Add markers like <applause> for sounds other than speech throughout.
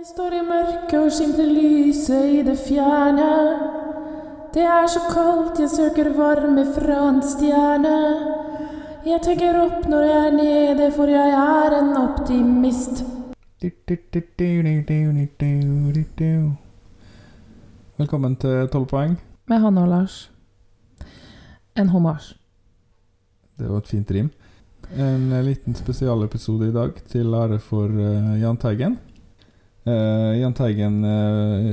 Jeg står i mørket og skimter lyset i det fjerne. Det er så kaldt, jeg søker varme fra en stjerne. Jeg tenker opp når jeg er nede, for jeg er en optimist. Velkommen til 12 poeng. Med Hanne og Lars. En hommage. Det var et fint rim. En liten spesialepisode i dag til ære for eh, Jahn Teigen. Eh, Jahn Teigen uh,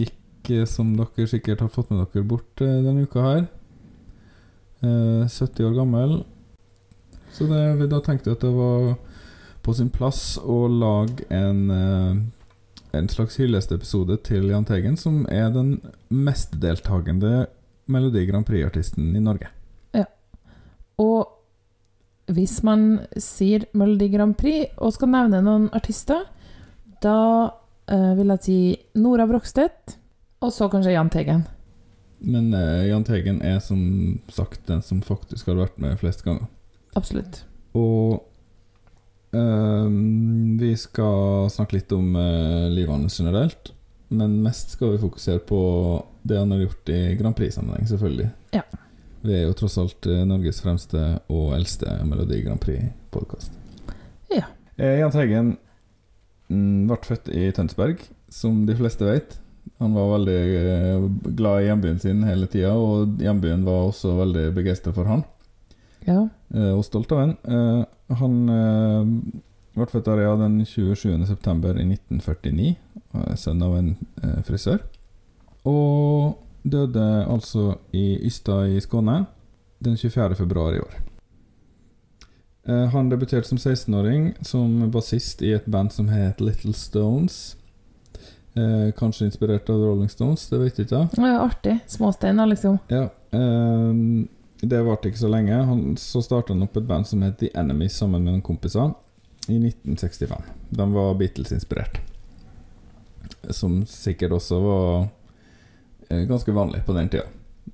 gikk, eh, som dere sikkert har fått med dere, bort uh, denne uka her. Eh, 70 år gammel. Så det, da tenkte jeg at det var på sin plass å lage en, en slags hyllestepisode til Jahn Teigen, som er den mest deltakende Melodi Grand Prix-artisten i Norge. Og hvis man sier Melodi Grand Prix og skal nevne noen artister, da uh, vil jeg si Nora Brogstedt, og så kanskje Jahn Teigen. Men uh, Jahn Teigen er som sagt den som faktisk har vært med flest ganger. Absolutt. Og uh, vi skal snakke litt om eh, livet hans generelt. Men mest skal vi fokusere på det han har gjort i Grand Prix-sammenheng, selvfølgelig. Ja. Vi er jo tross alt Norges fremste og eldste Melodi Grand Prix-podkast. Ja. Jahn Teigen ble født i Tønsberg, som de fleste vet. Han var veldig eh, glad i hjembyen sin hele tida, og hjembyen var også veldig begeistra for han Ja. eh, og stolt av han. Eh, han ble født der ja, den 27. september i 1949, er sønn av en frisør. Og døde altså i Ystad i Skåne den 24. februar i år. Eh, han debuterte som 16-åring som bassist i et band som het Little Stones. Eh, kanskje inspirert av Rolling Stones, det vet jeg ikke. Ja, artig. Småsteiner, liksom. Ja, eh, det varte ikke så lenge. Han, så starta han opp et band som het The Enemy sammen med noen kompiser i 1965. De var Beatles-inspirert. Som sikkert også var eh, ganske vanlig på den tida.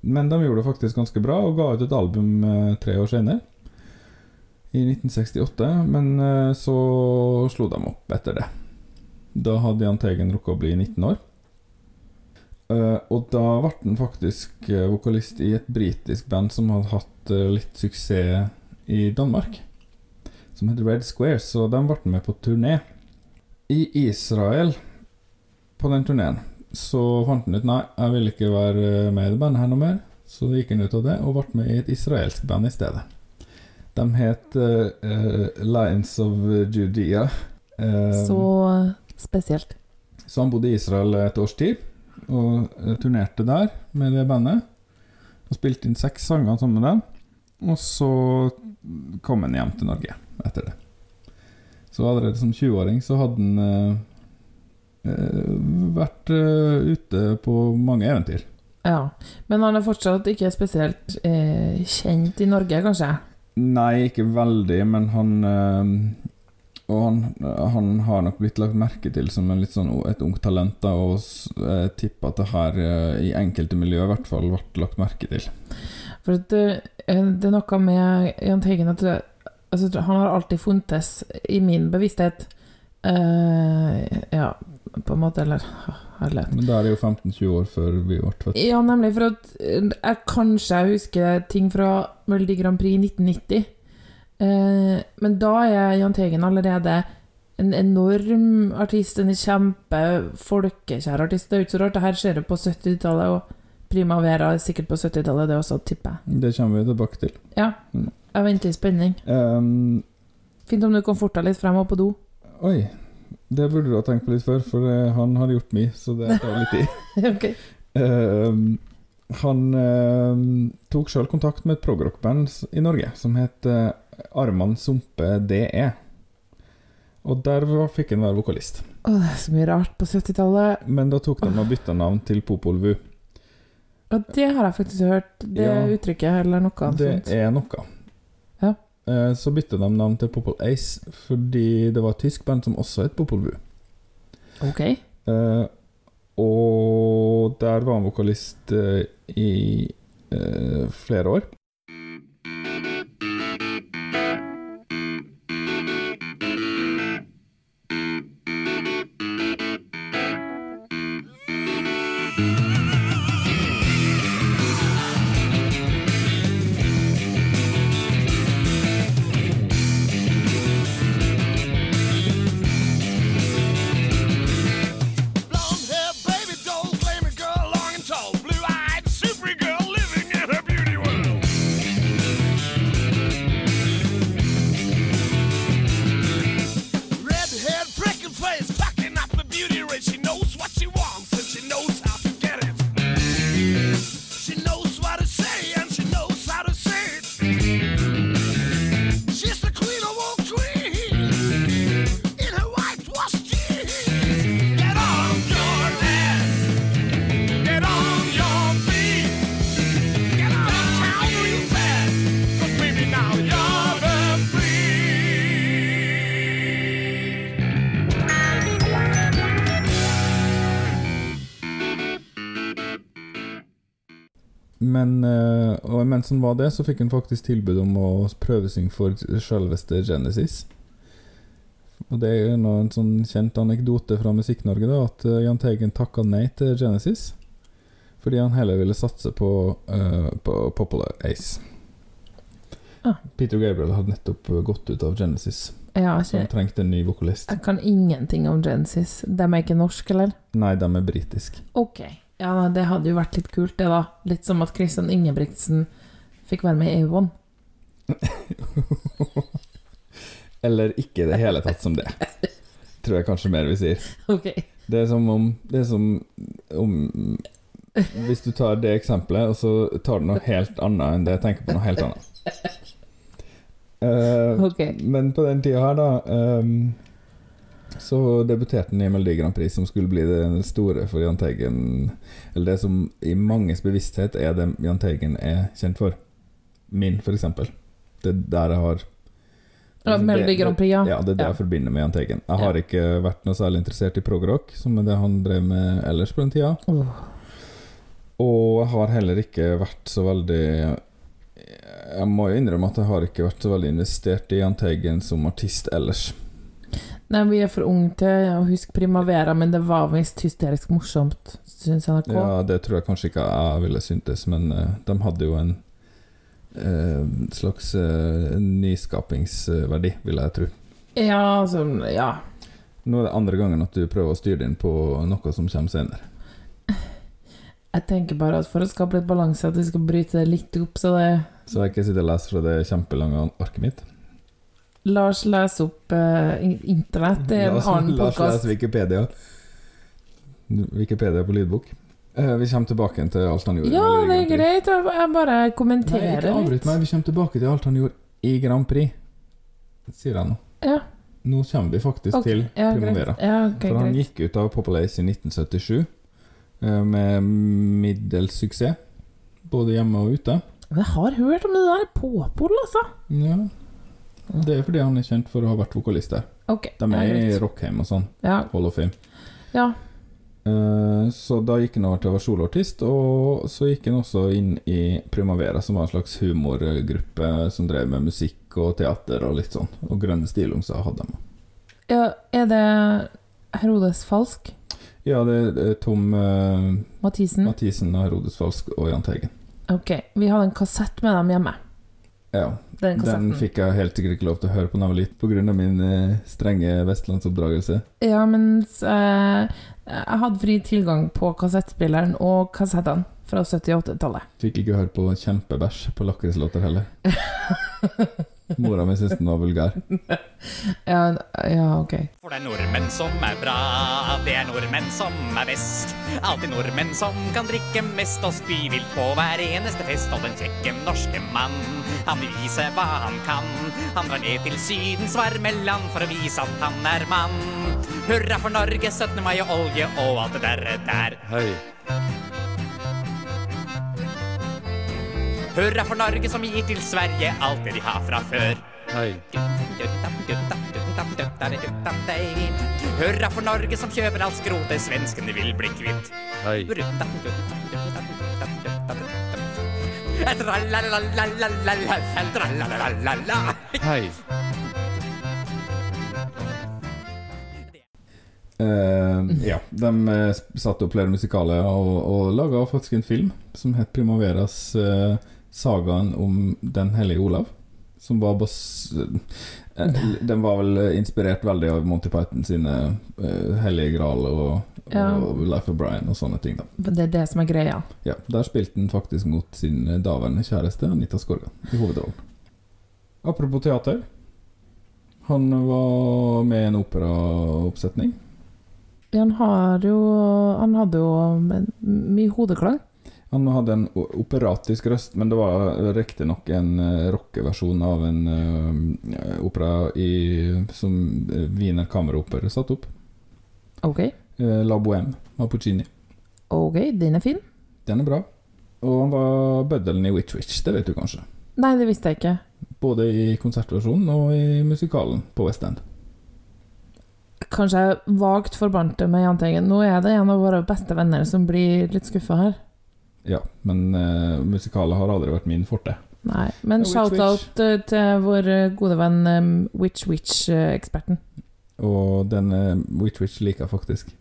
Men de gjorde det faktisk ganske bra og ga ut et album eh, tre år senere. I 1968, men eh, så slo de opp etter det. Da hadde Jahn Teigen rukket å bli 19 år. Eh, og da ble han faktisk eh, vokalist i et britisk band som hadde hatt litt suksess i Danmark. Som heter Red Square, så de ble med på turné. I Israel, på den turneen, så fant han ut Nei, jeg vil ikke være med i det bandet her noe mer. Så gikk han ut av det og ble med i et israelsk band i stedet. De het uh, eh, Lions of Judea. Uh, Så spesielt. så han bodde i Israel et års tid, og eh, turnerte der med det bandet. Og spilte inn seks sanger sammen med dem. Og så kom han hjem til Norge etter det. Så allerede som 20-åring så hadde han eh, eh, vært eh, ute på mange eventyr. Ja. Men han er fortsatt ikke spesielt eh, kjent i Norge, kanskje? Nei, ikke veldig, men han eh, Og han, han har nok blitt lagt merke til som en litt sånn, et ungt talent, da, og jeg tipper at det her eh, i enkelte miljø i hvert fall ble lagt merke til. For det, eh, det er noe med Jahn Teigen at altså, han har alltid funtes i min bevissthet. Uh, ja, på en måte, eller herlighet. Men da er det jo 15-20 år før vi ble født. Ja, nemlig, for at eh, jeg kanskje husker ting fra Melodi Grand Prix i 1990. Eh, men da er Jahn Teigen allerede en enorm artist, en kjempe folkekjær artist. Det er jo ikke så rart, det her skjer jo på 70-tallet, og Primavera er sikkert på 70-tallet, det også, tipper jeg. Det kommer vi tilbake til. Ja, Mm. jeg venter i spenning. Um, Fint om du kan forte deg litt frem og på do. oi, det burde du ha tenkt på litt før, for eh, han har gjort mye, så det tar litt tid. <laughs> okay. uh, han uh, tok sjøl kontakt med et progrock-band i Norge som het uh, Arman Sumpe DE. Og der var, fikk han være vokalist. Å, det er så mye rart på 70-tallet. Men da tok de og bytta navn til Popol Vu. Og det har jeg faktisk hørt, det Ja. uttrykket, eller noe annet. Det er noe. Eh, Så bytta de navn til Popol Ace fordi det var et tysk band som også het Popol Vuh. Ok. Eh, og der var han vokalist eh, i eh, flere år. Men eh, og mens han var det, så fikk han faktisk tilbud om å prøvesynge for selveste Genesis. Og det er nå en sånn kjent anekdote fra Musikk-Norge, da, at eh, Jahn Teigen takka nei til Genesis. Fordi han heller ville satse på, uh, på Popular Ace. Ah. Peter Gabriel hadde nettopp gått ut av Genesis, Ja, så han trengte en ny vokalist. jeg kan ingenting om Genesis. De er ikke norske, eller? Nei, de er britiske. Ok. Ja, det hadde jo vært litt kult, det, da. Litt som at Kristian Ingebrigtsen fikk være med i EU1. <laughs> Eller ikke i det hele tatt som det. Tror jeg kanskje mer vi sier. <laughs> Ok. Det er som om Det er som om Hvis du tar det eksempelet, og så tar du noe helt annet enn det jeg tenker på noe helt annet. Uh, <laughs> Ok. Men på den tida her, da ehm, Så debuterte han i Melodi Grand Prix, som skulle bli det store for Jahn Teigen. Eller det som i manges bevissthet er det Jahn Teigen er kjent for. Min, eksempel. Det er der jeg har Ja, Melodi Grand Prix, ja. ja, det er det Ja. jeg forbinder med Jahn Teigen. Jeg Ja. har ikke vært noe særlig interessert i progrock, som er det han drev med ellers på den tida. Oh. Og jeg har heller ikke vært så veldig Jeg må jo innrømme at jeg har ikke vært så veldig investert i Jahn Teigen som artist ellers. Nei, vi er for unge til å huske Primavera, men det var visst hysterisk morsomt, syns NRK. Ja, det tror jeg kanskje ikke jeg ville syntes, men uh, de hadde jo en uh, slags uh, nyskapingsverdi, vil jeg tro. Ja, altså Ja. Nå er det andre gangen at du prøver å styre inn på noe som kommer senere. <laughs> Jeg tenker bare at for å skape litt balanse, at vi skal bryte det litt opp, så det Så jeg ikke sitter og leser fra det kjempelange arket mitt. Lars leser opp uh, internett. Det er en Lars- podkast. Lars leser Wikipedia. Wikipedia på lydbok. Uh, vi kommer tilbake til alt han gjorde. Ja, det er greit. Jeg bare Nei, kommenterer ikke avbryt meg. Vi kommer tilbake til alt han gjorde i Grand Prix. Sier jeg nå. Ja, Nå kommer vi faktisk okay. til ja, Primavera. Ja, okay, For han greit. gikk ut av Populace i 1977 uh, med middels suksess. Både hjemme og ute. Jeg har hørt om det der Påpol, altså. Ja. Det er fordi han er kjent for å ha vært vokalist der. Okay, De er i. Rockheim og sånn. Ja, Hall of Fame. ja. Uh, Så da gikk han over til å være soloartist, og så gikk han også inn i Primavera, som var en slags humorgruppe som drev med musikk og teater og litt sånn. Og Grønne stillongser hadde de. ja. Er det Herodes Falsk? Ja, det er Tom uh, Mathisen? Mathisen og Herodes Falsk og Jahn Teigen. Ok. Vi hadde en kassett med dem hjemme. Ja, Den den fikk jeg helt sikkert ikke lov til å høre på da jeg var liten, pga. min eh, strenge vestlandsoppdragelse. Ja, mens eh, jeg hadde fri tilgang på kassettspilleren og kassettene fra 78-tallet. Fikk ikke høre på kjempebæsj på lakrislåter heller. <laughs> Mora mi syntes den var vulgær. <laughs> Ja, ja, ok. For det er nordmenn som er bra, det er nordmenn som er best. Alltid nordmenn som kan drikke mest og spy vilt på hver eneste fest. Og den kjekke norske mann, han vil vise hva han kan. Han drar ned til Sydens varme land for å vise at han er mann. Hurra for Norge, 17. mai og olje og alt det derre der. Hei. Hurra for Norge som gir til Sverige alt det de har fra før. Hei. Hurra for Norge som kjøper alt skrotet svenskene vil bli kvitt. Hei. Hei. Uh, ja, de eh, satte opp flere musikaler og, og laga faktisk en film som het 'Primaveras eh, sagaen om Den hellige Olav'. Som var bas eh, Den var vel inspirert veldig av Monty Python sine uh, 'Hellige Gral' og, Ja. og 'Life of Brian' og sånne ting. da Men Det er det som er greia. Ja, Der spilte han faktisk mot sin eh, daværende kjæreste Anita Skorgan i hovedrollen. Apropos teater. Han var med i en operaoppsetning. Han har jo Han hadde jo mye hodeklang. Han hadde en operatisk røst, men det var riktignok en uh, rockeversjon av en uh, opera i, som uh, Wiener Kammeroper satte opp. Ok. Uh, La Bohème av Puccini. Ok, den er fin. Den er bra. Og han var bøddelen i Witch Witch, det vet du kanskje. Nei, det visste jeg ikke. Både i konsertversjonen og i musikalen på West End. Kanskje jeg vagt forbandt med Jahn Teigen. Nå er det en av våre beste venner som blir litt skuffa her. Ja, men uh, musikaler har aldri vært min forte. Nei, men ja, shout-out eh, til vår eh, gode venn um, Witch Witch-eksperten. Og den uh, Witch Witch liker jeg faktisk.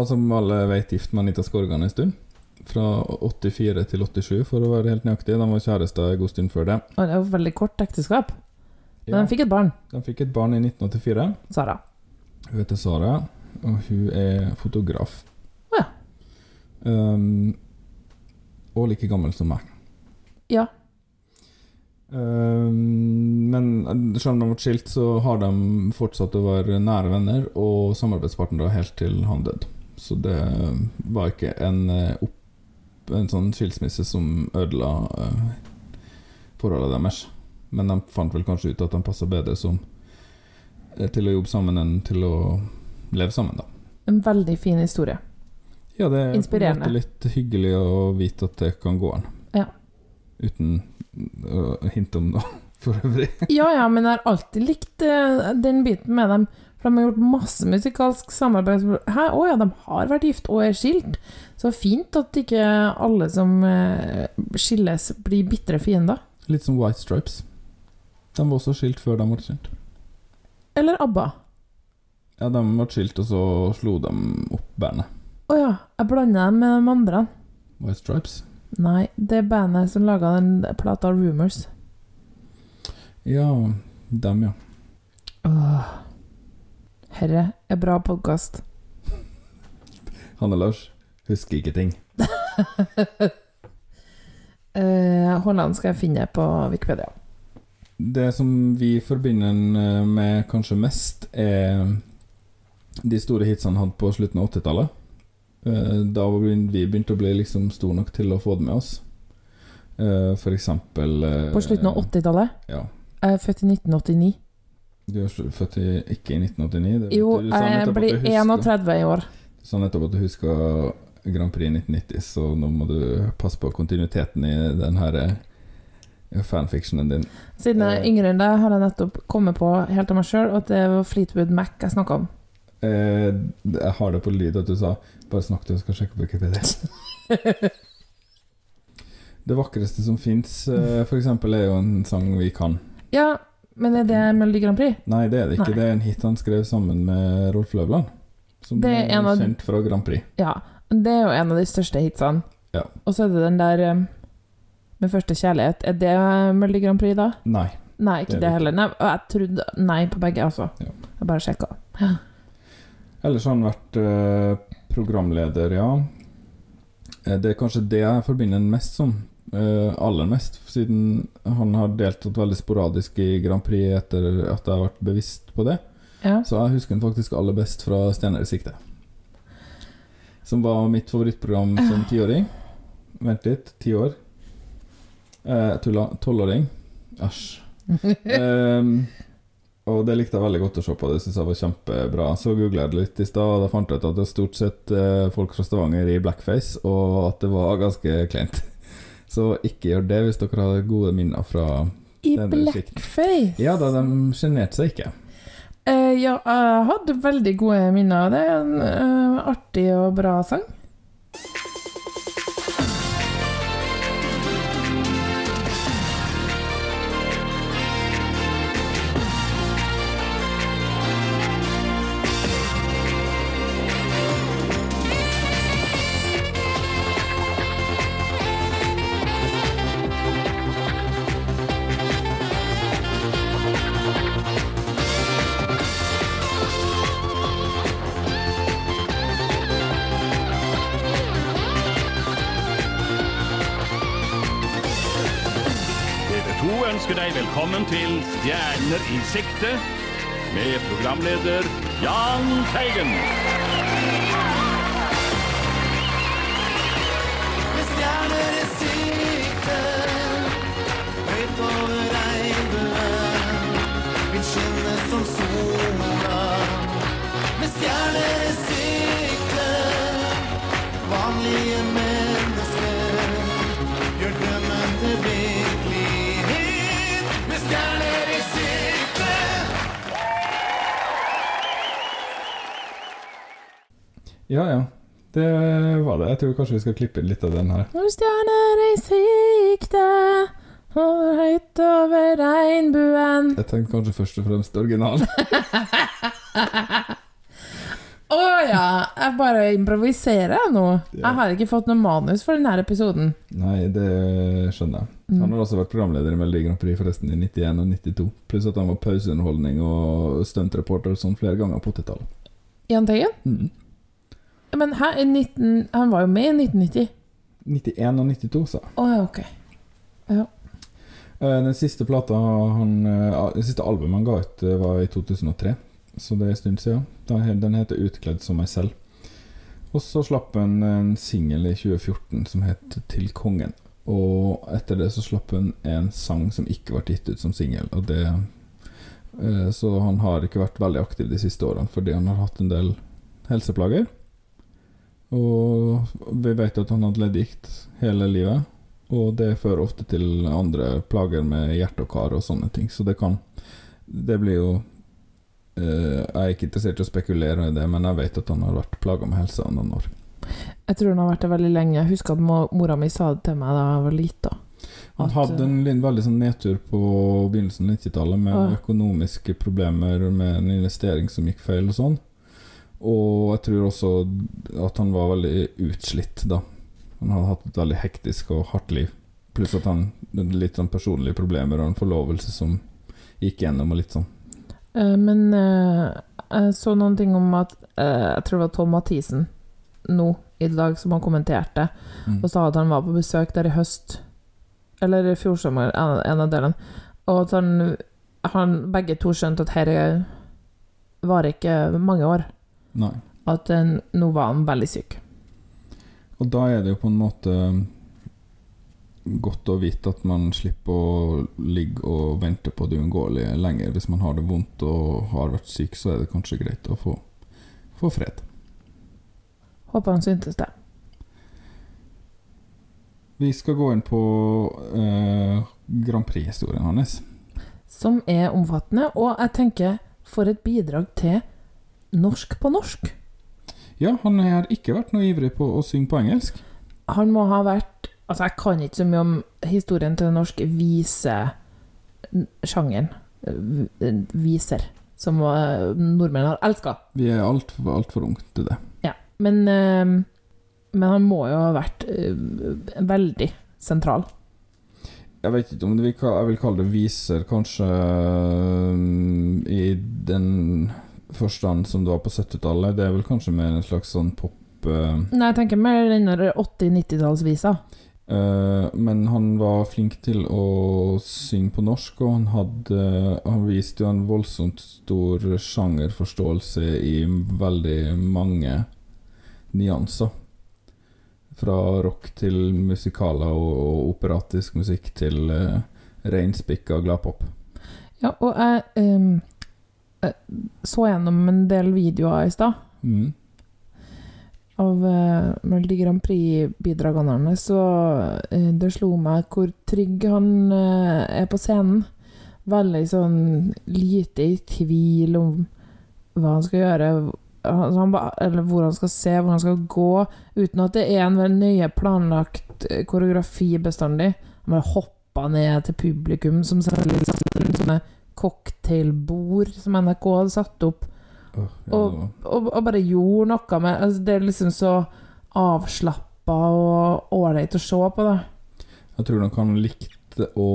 Var som alle vet gift med Anita Skorgan en stund. Fra 84 til 87, for å være helt nøyaktig. De var kjærester en god stund før det. Og det var veldig kort ekteskap. Men Ja, de fikk et barn. de fikk et barn i 1984. Sara. Hun heter Sara, og hun er fotograf. Å ja. Um, og like gammel som meg. Ja. Um, men selv om de ble skilt, så har de fortsatt å være nære venner og samarbeidspartnere helt til han døde. Så det var ikke en, eh, opp, en sånn skilsmisse som ødela uh, forholdet deres. Men de fant vel kanskje ut at de passa bedre som, eh, til å jobbe sammen enn til å leve sammen, da. En veldig fin historie. Ja, det er på en Inspirerende. måte litt hyggelig å vite at det kan gå an. Ja. Uten å hinte om noe <laughs> for øvrig. Ja, ja, men jeg har alltid likt eh, den biten med dem. For de har gjort masse musikalsk samarbeid. Hæ? Å ja, de har vært gift og er skilt. Så fint at ikke alle som eh, skilles, blir bitre fiender. Litt som White Stripes. De var også skilt før de ble skilt. Eller ABBA. Ja, de ble skilt, og så slo de opp bandet. Å ja, jeg blanda dem med de andre. White Stripes. Nei, det er bandet som laga den plata Rumors. Ja, dem, ja. Åh. Herre er bra podkast. Hanne Lars husker ikke ting. <laughs> Uh, Holland skal jeg finne på Wikipedia. Det som vi forbinder den eh, med kanskje mest, er de store hitsene han hadde på slutten av 80-tallet. Eh, Da vi begynte å bli liksom store nok til å få det med oss. Eh, For eksempel eh, På slutten av 80-tallet. Ja. Jeg er født i 1989. Du er født i, ikke i 1989? Det, Jo, jeg blir 31 i år. Du sa nettopp at du husker Grand Prix 1990, så nå må du passe på kontinuiteten i den her eh, fanfictionen din. Siden jeg er Eh. yngre enn deg, har jeg nettopp kommet på helt av meg sjøl at det var Fleetwood Mac jeg snakka om. Eh, jeg har det på lyd at du sa 'bare snakk til jeg skal sjekke på Wikipedia'. <laughs> Det vakreste som fins, f.eks., for eksempel, er jo en sang vi kan. Ja, men er det Melodi Grand Prix? Nei, det er det ikke. Nei. Det er en hit han skrev sammen med Rolf Løvland. Som Det er av- kjent fra Grand Prix. Ja. Det er jo en av de største hitsene. Ja. Og så er det den der um, med første kjærlighet. Er det Melodi Grand Prix, da? Nei. Nei, ikke Det det, heller. Nei, jeg trodde nei på begge, altså. Ja. Jeg bare sjekka. <laughs> Ellers har han vært eh, programleder, ja. Eh, det er kanskje det jeg forbinder den mest som. Eh, aller mest, siden han har deltatt veldig sporadisk i Grand Prix etter at jeg har vært bevisst på det. Ja. Så jeg husker han faktisk aller best fra Stjerner i sikte. Som var mitt favorittprogram som tiåring. Vent litt, ti år. Uh, tulla. Tolvåring. Æsj. um, <laughs> og det likte jeg veldig godt å se på. Det synes jeg var kjempebra. Så googla jeg det litt i stad, og da fant jeg ut at det er stort sett eh, folk fra Stavanger i blackface, og at det var ganske kleint. Så ikke gjør det hvis dere har gode minner fra I blackface. Ja da, de sjenerte seg ikke. Uh, ja, jeg hadde veldig gode minner. Det er en uh, artig og bra sang. Sikte med programleder Jahn Teigen. Stjerner i sikte, høyt over regnbuen, vil skinne som sola. Med stjerner i sikte, vanlige mennesker, gjør drømmen til virkelighet. Ja, ja. Det var det. Jeg tror kanskje vi skal klippe litt av den her. Når stjerner i sikte, over høyt over regnbuen Jeg tenkte kanskje først og fremst original. <laughs> Å ja! Jeg bare improviserer nå. nå. Jeg har ikke fått noe manus for denne episoden. Nei, det skjønner jeg. Mm. Han har også vært programleder i Melodi Grand Prix forresten i 91 og 92. Pluss at han var pauseunderholdning og stuntreporter sånn flere ganger på 80-tallet. Jahn Teigen? Mm. Men her, 19, han var jo med i 1990. 91 og 92, sa jeg. Å ja, ok. Ja. Den siste plata han, eh, Det siste albumet han ga ut, eh, var i 2003. Så det er en stund siden. Den heter 'Utkledd som meg selv'. Og så slapp han en singel i 2014 som het 'Til kongen'. Og etter det så slapp han en sang som ikke ble gitt ut som singel. Eh, Så han har ikke vært veldig aktiv de siste årene fordi han har hatt en del helseplager. Og vi vet at han hadde leddgikt hele livet. Og det fører ofte til andre plager med hjerte og kar og sånne ting. Så det kan Det blir jo eh, Jeg er ikke interessert i å spekulere i det, men jeg vet at han har vært plaga med helsa noen år. Jeg tror han har vært det veldig lenge. Jeg husker at mora mi sa det til meg da jeg var lita. Han hadde en veldig sånn nedtur på begynnelsen av 90-tallet med økonomiske problemer med en investering som gikk feil og sånn. Og jeg tror også at han var veldig utslitt da. Han hadde hatt et veldig hektisk og hardt liv. Pluss at han hadde litt sånn personlige problemer og en forlovelse som gikk gjennom og litt sånn. Eh, Men eh, jeg så noen ting om at eh, Jeg tror det var Tom Mathisen nå i dag som han kommenterte, Mm. og sa at han var på besøk der i høst. Eller i fjor sommer, en, en av delene. Og at han, han begge to skjønte at dette varer ikke mange år. Nei. At eh, nå var han veldig syk. Og da er det jo på en måte godt å vite at man slipper å ligge og vente på det uunngåelige lenger. Hvis man har det vondt og har vært syk, så er det kanskje greit å få, få fred. Håper han syntes det. Vi skal gå inn på eh, Grand Prix-historien hans. Som er omfattende, og jeg tenker for et bidrag til norsk på norsk. Ja, han har ikke vært noe ivrig på å synge på engelsk. Han må ha vært Altså, jeg kan ikke så mye om historien til den norske visesjangeren. Viser. Som eh, nordmenn har elska. Vi er altfor alt for unge til det. Ja. Men, eh, men han må jo ha vært eh, veldig sentral. Jeg vet ikke om det, jeg vil kalle det viser, kanskje i den forstand som det var på 70-tallet. Det er vel kanskje mer en slags sånn pop Uh... Nei, jeg tenker mer den der 80-90-tallsvisa. Uh, Men han var flink til å synge på norsk, og han hadde Han viste jo en voldsomt stor sjangerforståelse i veldig mange nyanser. Fra rock til musikaler og, og operatisk musikk til uh, reinspikka gladpop. Ja, og jeg, jeg så gjennom en del videoer i stad Mm. av uh, Melodi Grand Prix-bidragene hans, så uh, det slo meg hvor trygg han uh, er på scenen. Veldig sånn lite i tvil om hva han skal gjøre, altså han eller hvor han skal se, hvor han skal gå, uten at det er en veldig nøye planlagt eh, koreografi bestandig. Han bare hopper ned til publikum, som selvfølgelig satt rundt sånne cocktailbord som NRK hadde satt opp oh, ja, Og- og, og bare gjorde noe med altså, Det er liksom så avslappa og ålreit å se på, da. Jeg tror nok han likte å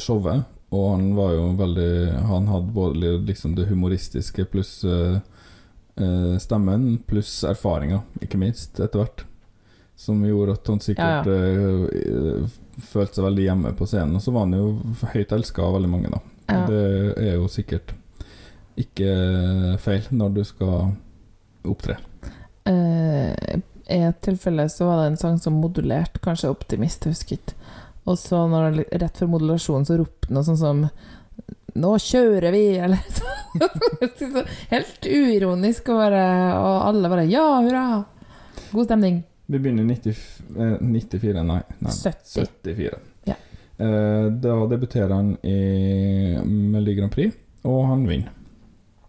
showet, og han var jo veldig Han hadde både liksom det humoristiske pluss eh, stemmen, pluss erfaringa, ikke minst, etter hvert. Som gjorde at han sikkert eh, følte seg veldig hjemme på scenen. Og så var han jo høyt elska av veldig mange, da. Ja. Det er jo sikkert ikke feil når du skal opptre. Uh, I et tilfelle så var det en sang som modulerte, kanskje Optimist, husker ikke. Og så når det, rett før modulasjonen så ropte noe sånn som Nå kjører vi! <laughs> Eller så Helt uironisk, og, bare, og alle bare Ja, hurra! God stemning. Vi begynner i 90, eh, 94, nei, nei 70. 74. Ja. Eh, da debuterer han i Melodi Grand Prix, og han vinner.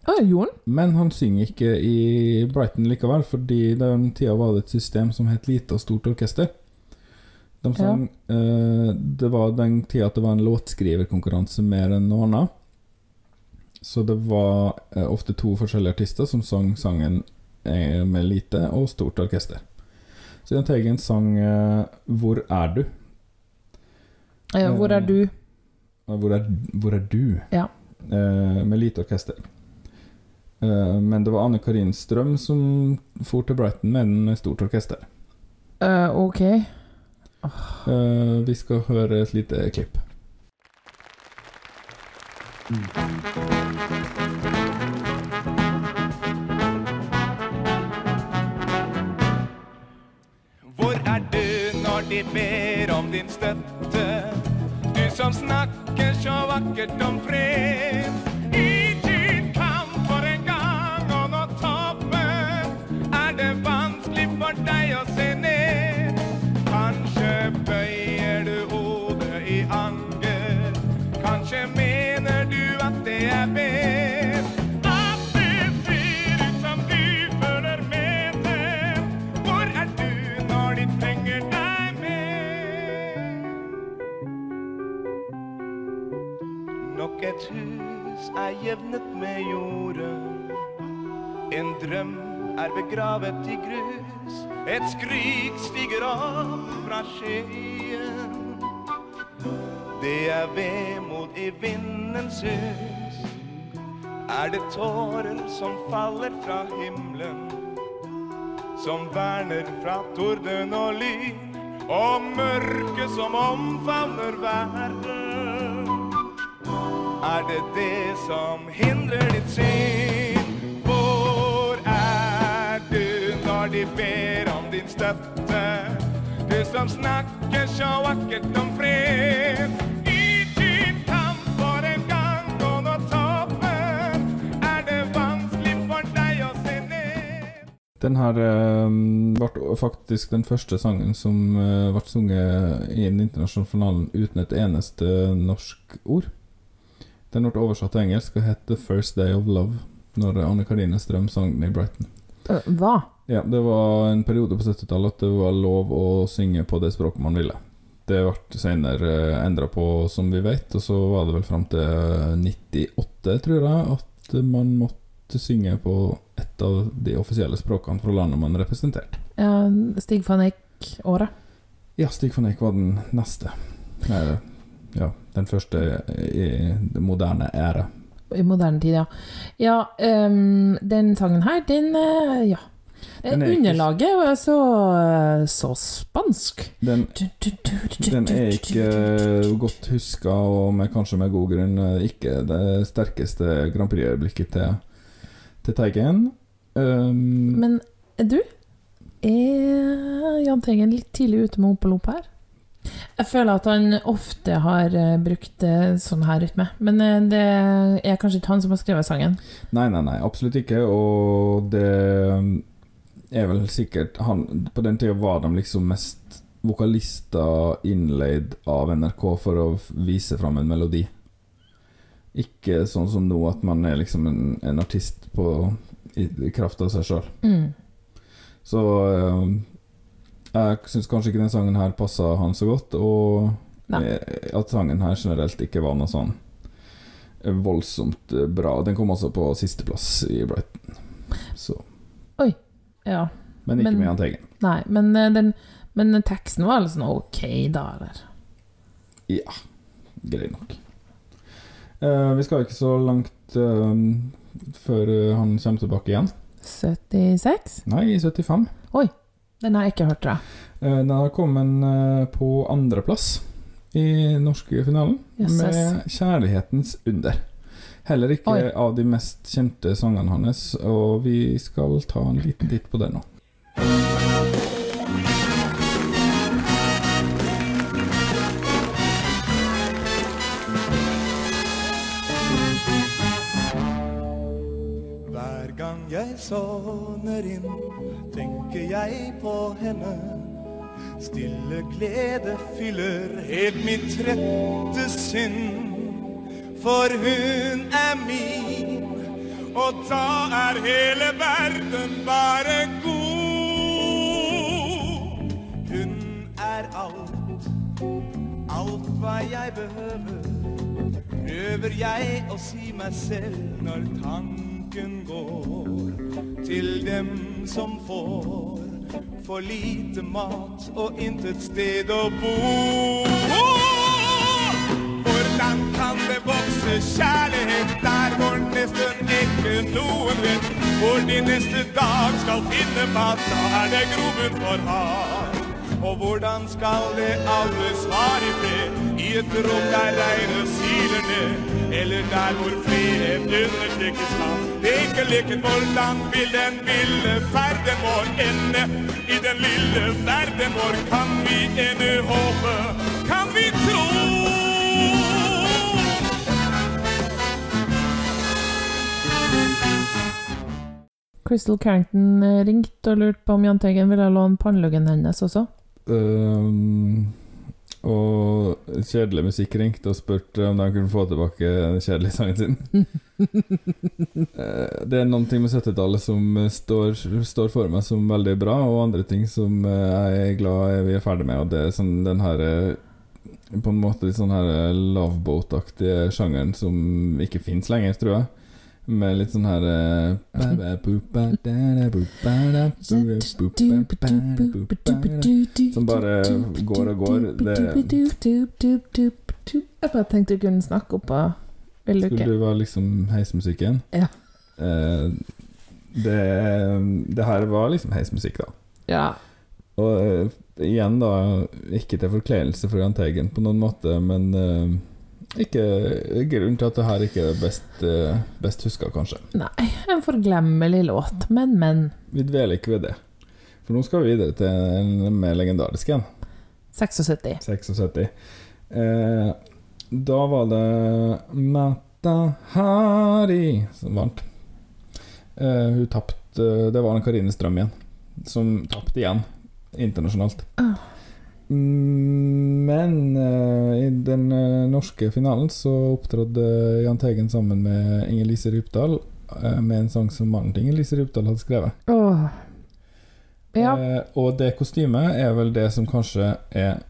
Ah? Men han synger ikke i Brighton likevel, fordi den tida var det et system som het lite og stort orkester. De sang, eh, det var den tida at det var en låtskriverkonkurranse mer enn noe annet. Så det var eh, ofte to forskjellige artister som sang sangen eh, med lite og stort orkester. Så Jahn Teigen sang eh, 'Hvor er du?' Eh, hvor er du? Eh, Hvor er, hvor er du? Ja. Eh, med lite orkester. Eh, men det var Anne Karin Strøm som for til Brighton med den med stort orkester. Eh, ok. Eh, vi skal høre et lite klipp. Hvor er du når de ber om din støtte? som snackar så vackert um om fred et hus er jevnet med jorden. En drøm er begravet i grus. Et skrik stiger opp fra skjeen. Det er vemod i vindens hus. Er det tårer som faller fra himmelen? Som verner fra torden og lyn, og mørket som omfavner verden. Er det det som hindrer ditt syn? Hvor er du når de ber om din støtte? Du som snakker så vakkert om fred. Den her eh, ble faktisk den første sangen som eh, ble sunget i den internasjonale finalen uten et eneste norsk ord. Den ble oversatt til engelsk og het 'The First Day of Love' når Anne Karine Strøm sang den i Brighton. Eh, hva? Ja, det var en periode på 70-tallet at det var lov å synge på det språket man ville. Det ble senere endra på, som vi vet, og så var det vel fram til 98, tror jeg, at man måtte synge på et av de offisielle språkene fra landet man representerte. Ja, Stig van Eijk-året. Ja, Stig van Eijk var den neste. Nei, ja, den første i det moderne æra. I moderne tid, ja. Ja, um, den sangen her, den eh, Ja. Den er ikke- Underlaget var så, eh, så spansk. Den, den er ikke godt huska, og med, kanskje med god grunn eh, ikke det sterkeste Grand Prix-øyeblikket til, til Teigen. Um, Men du, er Jahn Teigen litt tidlig ute med Ompelomp her? Jeg føler at han ofte har eh, brukt eh, sånn her rytme, men eh, det er kanskje ikke han som har skrevet sangen. Nei, nei, nei, absolutt ikke. Og det er vel sikkert han På den tida var de liksom mest vokalister innleid av NRK for å vise fram en melodi. Ikke sånn som nå, at man er liksom en, en artist på, i, i kraft av seg sjøl. Mm. Så jeg syns kanskje ikke den sangen her passa han så godt, og Nei. eh, at sangen her generelt ikke var noe sånn voldsomt eh, bra. Den kom også på sisteplass i Brighton. Så, Oi. Ja. men ikke Men- med Jahn Teigen. Nei, men, eh, den, men teksten var liksom ok, da, eller? Ja, grei nok. Uh, vi skal ikke så langt uh, før han kommer tilbake igjen. 76? Nei, i 75. Den har jeg ikke hørt, da. Eh, den har kommet eh, på andreplass i norske finalen Yes, yes. med 'Kjærlighetens under'. Heller ikke Oi. av de mest kjente sangene hans, og vi skal ta en liten titt på det nå. Sovner inn, tenker jeg på henne. Stille glede fyller helt mitt trette sinn. For hun er min, og da er hele verden bare god. Hun er alt, alt hva jeg behøver prøver jeg å si meg selv når tanken går til dem som får for lite mat og intet sted å bo. Hvordan kan det vokse kjærlighet der hvor nesten ikke noen vet hvor de neste dag skal finne mat? Da er det grobunn for hat. Og hvordan skal det alle svare i fred i et rom der regnet siler ned? Eller der hvor frihet undertrykkes kan leke leken hvordan vil den ville ferden vår ende? I den lille verden vår kan vi ennå håpe, kan vi tro? Crystal Carrington eh, ringte og lurte på om Jahn Teigen ville låne panneluggen hennes også. Um, og Kjedelig Musikk ringte og spurte om de kunne få tilbake den kjedelige sangen sin. <laughs> Eh, det er noen ting med 70-tallet som står, står for meg som veldig bra, og andre ting som eh, jeg er glad vi er ferdig med. Og det er sånn den her eh, På en måte litt sånn her loveboat-aktige sjangeren som ikke fins lenger, tror jeg. Med litt sånn her Som bare går og går. Det Jeg bare tenkte du kunne snakke opp av Vil du Skulle du være liksom heismusikken? Ja. Eh, det, det her var liksom heismusikk, da. Ja. Og eh, igjen, da, ikke til forkleinelse for Jahn Teigen på noen måte, men eh, ikke grunn til at det her ikke er best, uh, best huska, kanskje. Nei, en forglemmelig låt, men, men. Vi dveler ikke ved det. For nå skal vi videre til en mer legendarisk en. 76. 76. Eh, da var det Mata Hari som vant. Eh, hun tapte Det var en Karine Strøm igjen, som tapte igjen internasjonalt. Ah. Mm, Men eh, i den eh, norske finalen så opptrådte Jahn Teigen sammen med Inger Lise Rypdal eh, med en sang som mannen til Inger Lise Rypdal hadde skrevet. Oh. Ja. Eh, og det kostymet er vel det som kanskje er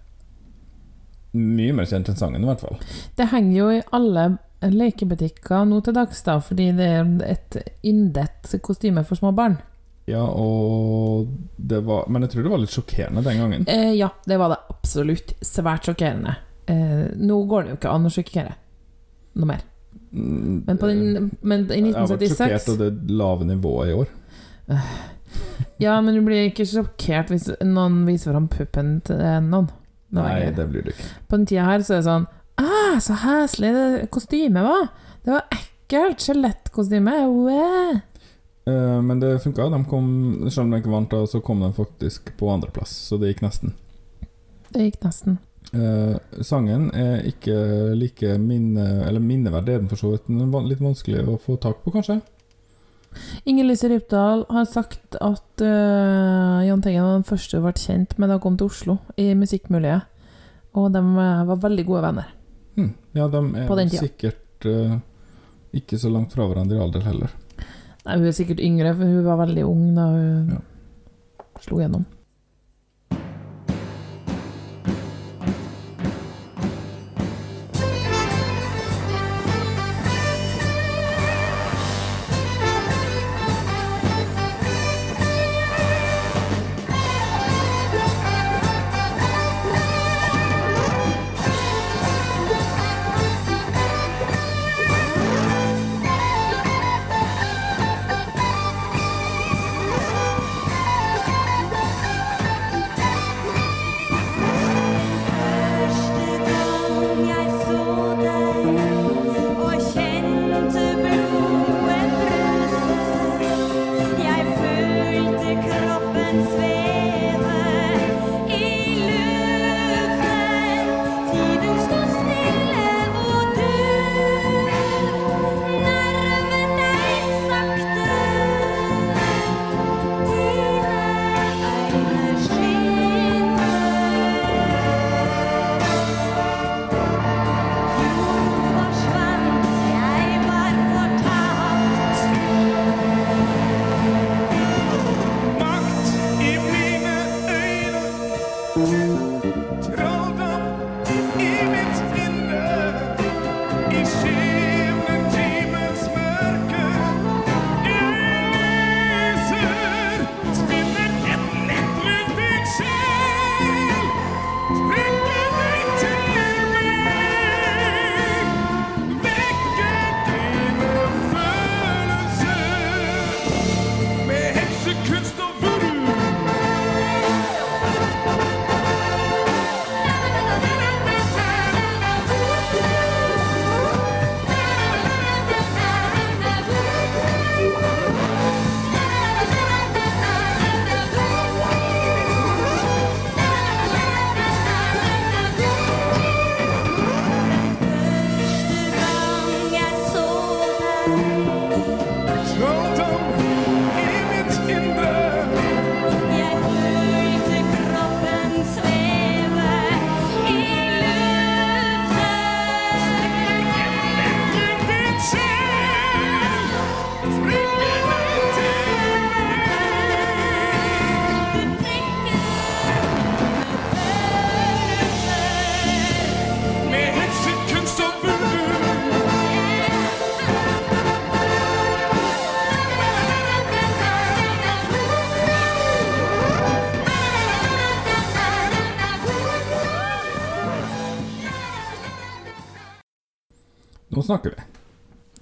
mye mer kjent enn sangen, i hvert fall. Det henger jo i alle lekebutikker nå til dags, da, fordi det er et yndet kostyme for små barn. Ja, og det var Men jeg tror det var litt sjokkerende den gangen. Eh, ja, det var det absolutt. Svært sjokkerende. Eh, nå går det jo ikke an å sjokkere noe mer. Mm, Men, på den, men i Jeg har vært sjokkert av det lave nivået i år. Ja, men du blir ikke sjokkert hvis noen viser fram puppen til noen. Nå Nei, det blir du ikke. På den tida her så er det sånn Ah, så heslig det kostymet var! Det var ekkelt! Skjelettkostyme! Wow. Eh, men det funka. De kom, selv om de ikke vant, da, så kom de faktisk på andreplass, så det gikk nesten. Det gikk nesten. Eh, sangen er ikke like minne, eller minneverdig, er den for så vidt, den er litt vanskelig å få tak på, kanskje. Inger Lise Rypdal har sagt at uh, Jahn Teigen var den første hun ble kjent med da hun kom til Oslo, i musikkmiljøet. Og de eh, var veldig gode venner. Hm. Ja, de er sikkert uh, ikke så langt fra hverandre i alder heller. Nei, hun er sikkert yngre, for hun var veldig ung da hun Ja. slo gjennom.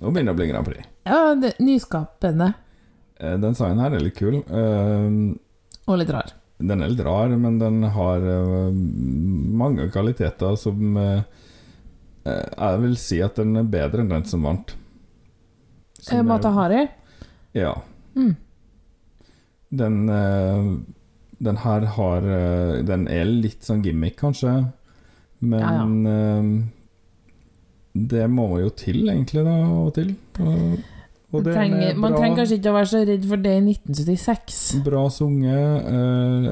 Nå begynner det å bli Grand Prix. Ja, det, nyskapende Eh, Den sangen her er litt kul. Uh, og litt rar. Den er litt rar, men den har uh, mange kvaliteter som eh, Jeg vil si at den er bedre enn den som vant. Eh, Mata Hari? Ja. Mm. Den Den her har Den er litt sånn gimmick, kanskje, men Ja, eh, det må jo til, egentlig, da, og til. Og, og Man trenger, bra, man trenger kanskje ikke å være så redd for det i 1976. Bra sunget. Eh,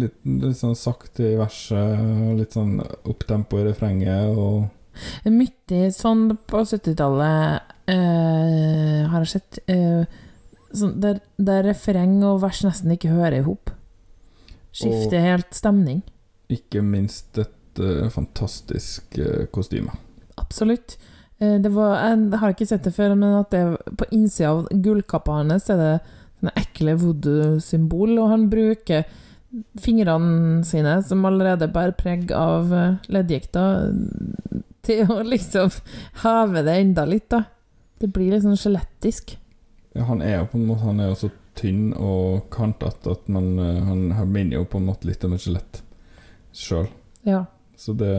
litt, litt sånn sakte i verset, litt sånn opptempo i refrenget. Og Mye sånn på 70-tallet eh, har jeg sett. Eh, sånn der, der refreng og vers nesten ikke hører i hop. Skifter helt stemning. ikke minst et fantastisk kostyme. Absolutt. Eh, det var, jeg har ikke sett det før, men at det på innsida av gullkappa hans er det sånne ekle voodoo-symbol, og han bruker fingrene sine, som allerede bærer preg av eh, leddgikter, til å liksom heve det enda litt, da. Det blir litt sånn skjelettisk. Ja, han er jo på en måte Han er jo så tynn og kantete at man, eh, han, han minner jo på en måte litt om et skjelett sjøl. Ja. Så det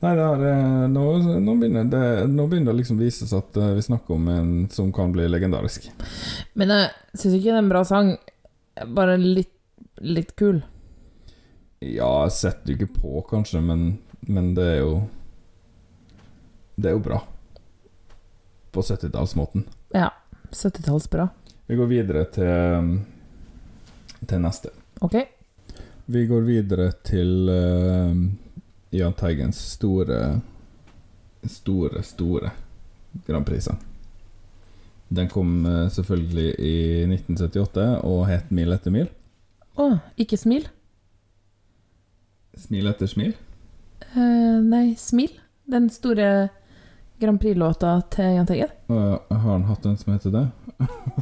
Nei, er, eh, nå, nå, begynner det, nå begynner det liksom å vise seg at eh, vi snakker om en som kan bli legendarisk. Men jeg syns ikke det er en bra sang. Bare litt, litt kul. Ja, jeg setter jo ikke på, kanskje, men, men det er jo Det er jo bra. På 70-tallsmåten. Ja. 70-tallsbra. Vi går videre til, til neste. Ok? Vi går videre til eh, Jahn Teigens store, store, store Grand Prix-sang. Den kom eh, selvfølgelig i 1978 og het Mil etter mil. Å, ikke smil? Smil etter smil. Uh, nei, Smil. Den store Grand Prix-låta til Jahn Teigen. Uh, har han hatt en som heter det?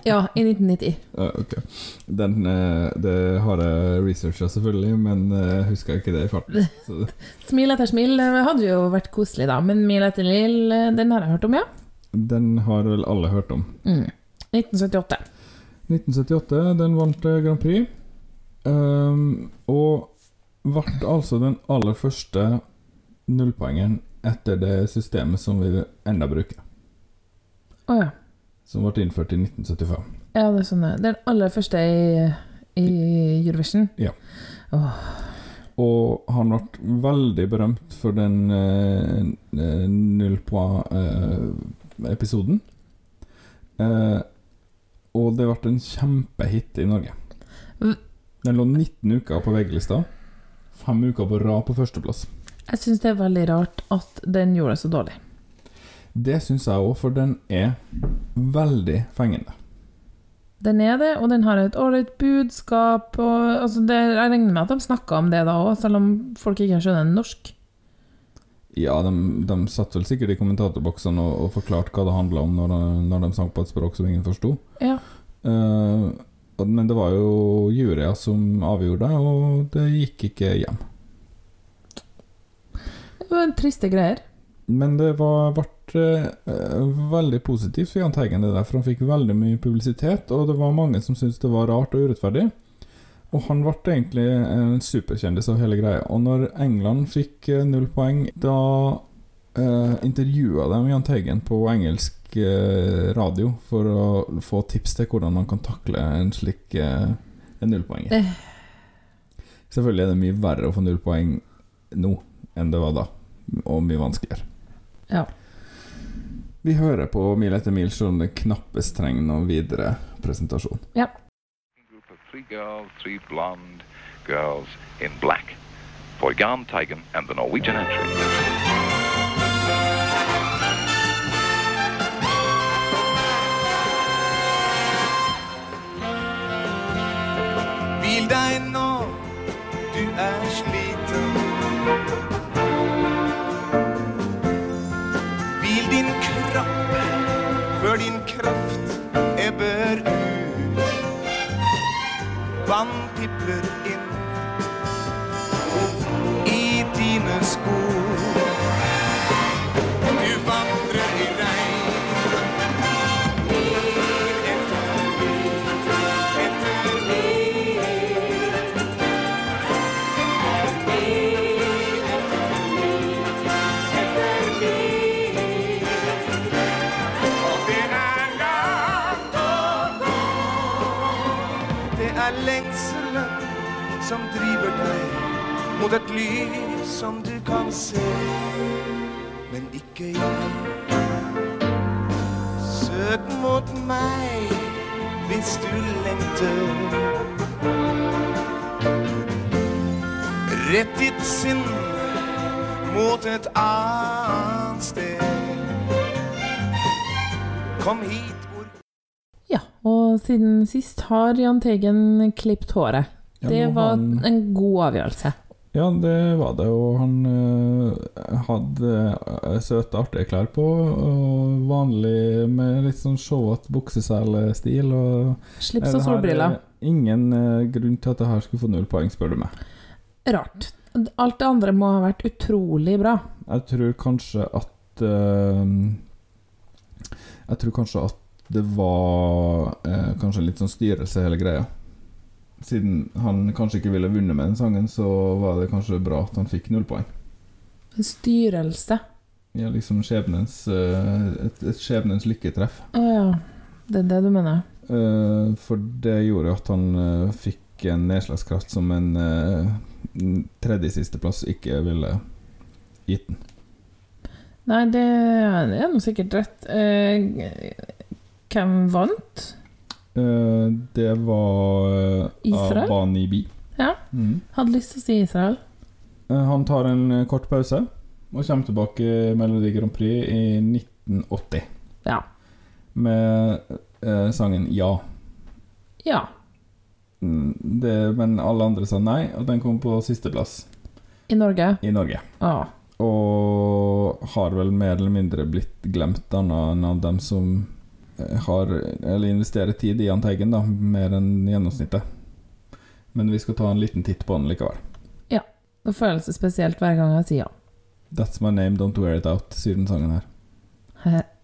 Ja, i 1990. Ja, okay. Den, eh, det har jeg researcha, selvfølgelig, men jeg husker ikke det i farten. <laughs> Smil etter smil eh, hadde jo vært koselig, da. Men Mil etter mil, eh, den har jeg hørt om, ja. den har vel alle hørt om. Mm. 1978. 1978, den vant eh, Grand Prix. Um, og ble altså den aller første nullpoengeren etter det systemet som vi enda bruker. Å ja. Som ble innført i 1975. Ja, det er sånn. eh, Den aller første i, i Eurovision. Ja. Åh, Og han ble veldig berømt for den null nullpoeng-episoden. Eh, og det ble en kjempehit i Norge. Den lå 19 uker på VG-lista. Fem uker på rad på førsteplass. Jeg syns det er veldig rart at den gjorde det så dårlig. Det syns jeg òg, for den er veldig fengende. Den er det, og den har et ålreit budskap. Og, altså det, jeg regner med at de snakka om det da òg, selv om folk ikke skjønner norsk. Ja, de, de satt vel sikkert i kommentatorboksene og, og forklarte hva det handla om, når, de- når de sang på et språk som ingen forsto. Ja. Uh, men det var jo juryer som avgjorde det, og det gikk ikke hjem. Det var en triste greier. Men det var, ble eh, veldig positivt for Jahn Teigen, det der, for han fikk veldig mye publisitet, og det var mange som syntes det var rart og urettferdig. Og han ble egentlig en superkjendis av hele greia. Og når England fikk eh, null poeng, da eh, intervjua de Jahn Teigen på engelsk eh, radio for å få tips til hvordan man kan takle en slik eh, en nullpoenger. Eh. Selvfølgelig er det mye verre å få null poeng nå enn det var da, og mye vanskeligere. Ja. Vi hører på Mil etter mil, selv om det knappest trenger noen videre presentasjon. Ja. of three girls, three blonde girls in black for Jan Teigen and the Norwegian entry. Hvil deg nå, du er sliten. Din kraft ebber ut. Vann pipler inn i dine sko. Mot et lys som du kan se, men ikke jeg. Søk mot meg hvis du lengter. Rett ditt sinn mot et annet sted. Kom hit hvor Ja, og siden sist har Jahn Teigen klippet håret. Ja, Det var han- en god avgjørelse. Ja, det var det, og han øh, hadde øh, søte, artige klær på, og vanlig med litt sånn showete bukseselestil. Slips og solbriller. er Ingen øh, grunn til at det her skulle få null poeng, spør du meg. Rart. Alt det andre må ha vært utrolig bra. Jeg tror kanskje at Jeg tror kanskje at det var kanskje litt sånn styrelse, hele greia. Siden han kanskje ikke ville vunnet med den sangen, så var det kanskje bra at han fikk null poeng. En styrelse. Ja, liksom skjebnens øh, et, et skjebnens lykketreff. Å ja. Det er det du mener? Eh, for det gjorde at han øh, fikk en nedslagskraft som en tredje sisteplass ikke ville gitt den. Nei, det er nå sikkert rett. Eh, hvem vant? Eh, det var uh, Israel? Abani Bi. Ja. Mm. Hadde lyst til å si Israel. Eh, han tar en eh, kort pause og kommer tilbake i Melodi Grand Prix i 1980 Ja. med eh, sangen Ja. Ja. Mm, Det, men alle andre sa nei, og den kom på sisteplass I Norge? i Norge. Ah. Og har vel mer eller mindre blitt glemt, annet enn av dem som eh, har Eller investerer tid i Jahn Teigen, da, mer enn gjennomsnittet. Men vi skal ta en liten titt på den likevel. Ja. Det føles det spesielt hver gang jeg sier ja. That's my name, don't wear it out, sier den sangen her. <laughs>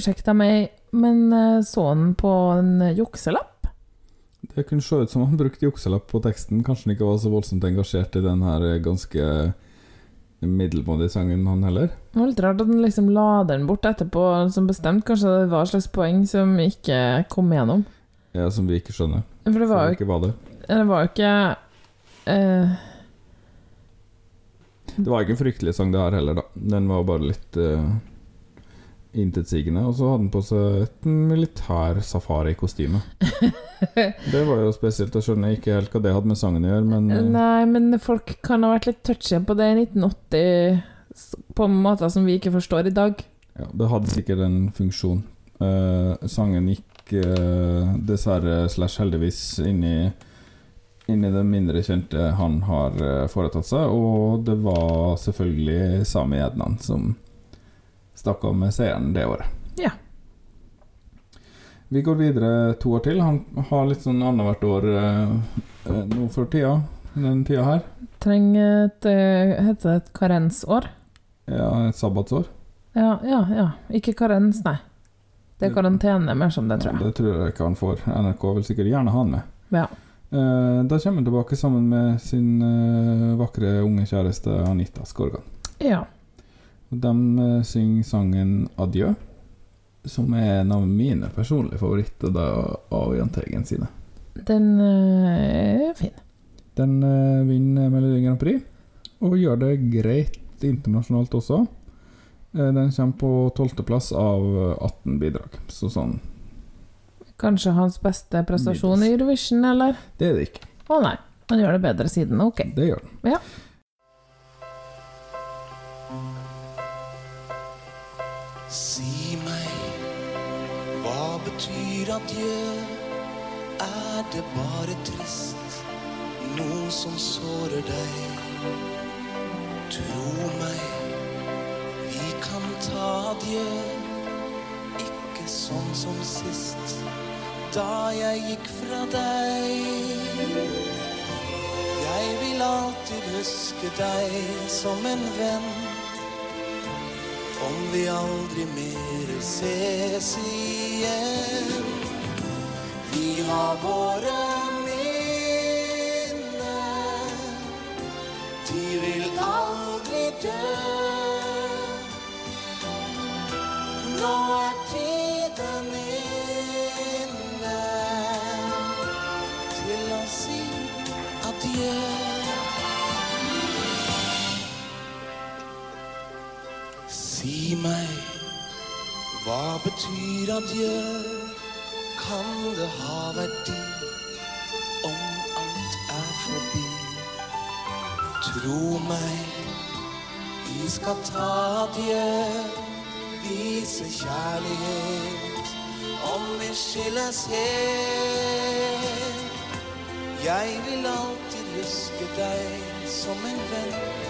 Ursäkta meg, men eh, så han på en jukselapp? Det kunne se ut som han brukte jukselapp på teksten. Kanskje han ikke var så voldsomt engasjert i den her ganske middelmådige sangen, han heller. Det var litt rart at han liksom la den bort etterpå som bestemt. Kanskje det var et slags poeng som ikke kom igjennom. Ja, Som vi ikke skjønner. For det var jo ikke var det. Det var jo ikke uh... Det var ikke en fryktelig sang, det her heller, da. Den var bare litt uh, intetsigende. Og så hadde han på seg et militær safari-kostyme. <laughs> det var jo spesielt. Jeg skjønner ikke helt hva det hadde med sangen å gjøre, men eh, Nei, men folk kan ha vært litt touchy på det i 1980 s- på måter som vi ikke forstår i dag. ja, det hadde sikkert en funksjon. Eh, sangen gikk eh, dessverre slash heldigvis inn i inn i det mindre kjente han har foretatt seg, og det var selvfølgelig Sami Ednan som stakk av med seieren det året. Ja. Vi går videre to år til. Han har litt sånn annethvert år eh, eh, nå for tida. Den tida her. Trenger et eh, Heter det et karensår? Ja, et sabbatsår. Ja, ja, ja. Ikke karens, nei. Det er karantene mer som det, tror jeg. Det tror jeg ikke han får. NRK vil sikkert gjerne ha han med. Ja. Eh, da kommer han tilbake sammen med sin eh, vakre unge kjæreste Anita Skorgan. Ja. Og De eh, synger sangen 'Adjø', som er en av mine personlige favoritter da, av Jahn Teigen sine. Den øh, er fin. Den eh, vinner Melodi Grand Prix, og gjør det greit internasjonalt også. Eh, den kommer på tolvteplass av eh, 18 bidrag, så sånn Kanskje hans beste prestasjon i Eurovision, eller? Det er det ikke. Å nei, han gjør det bedre siden. Ok. Det gjør han. Ja. Si meg, hva betyr adjø? Er det bare trist, noe som sårer deg? Tro meg, vi kan ta adjø, ikke sånn som sist, da jeg gikk fra deg. Jeg vil alltid huske deg som en venn. Om vi aldri mer ses igjen. Vi har våre minner. De vil aldri dø. Nå er tiden Si meg, hva betyr adjø? Kan det ha verdi om alt er forbi? Tro meg, vi skal ta adjø, vise kjærlighet om vi skilles helt. Jeg vil alltid huske deg som en venn.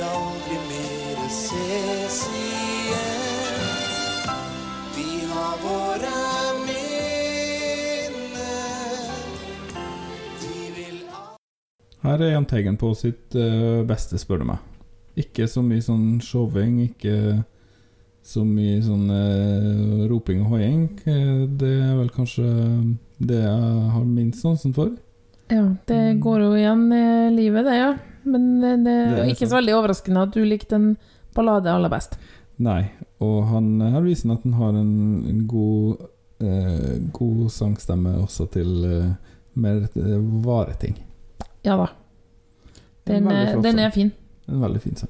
Vi aldri mer ses igjen. Vi har våre minner. Vi vil Her er Jahn Teigen på sitt eh, beste, spør du meg. Ikke så mye sånn showing, ikke så mye sånn eh, roping og hoiing. Eh, det er vel kanskje det jeg har minst sansen for. Ja, det går jo igjen i livet, det, ja. Men det, det Det er ikke sant. så veldig overraskende at du likte en ballade aller best. Nei, og han her viser han at han har en, en god, eh, god sangstemme også til eh, mer eh, vare ting. Ja da. Den, Den er- flott den sang. er fin. En veldig fin sang.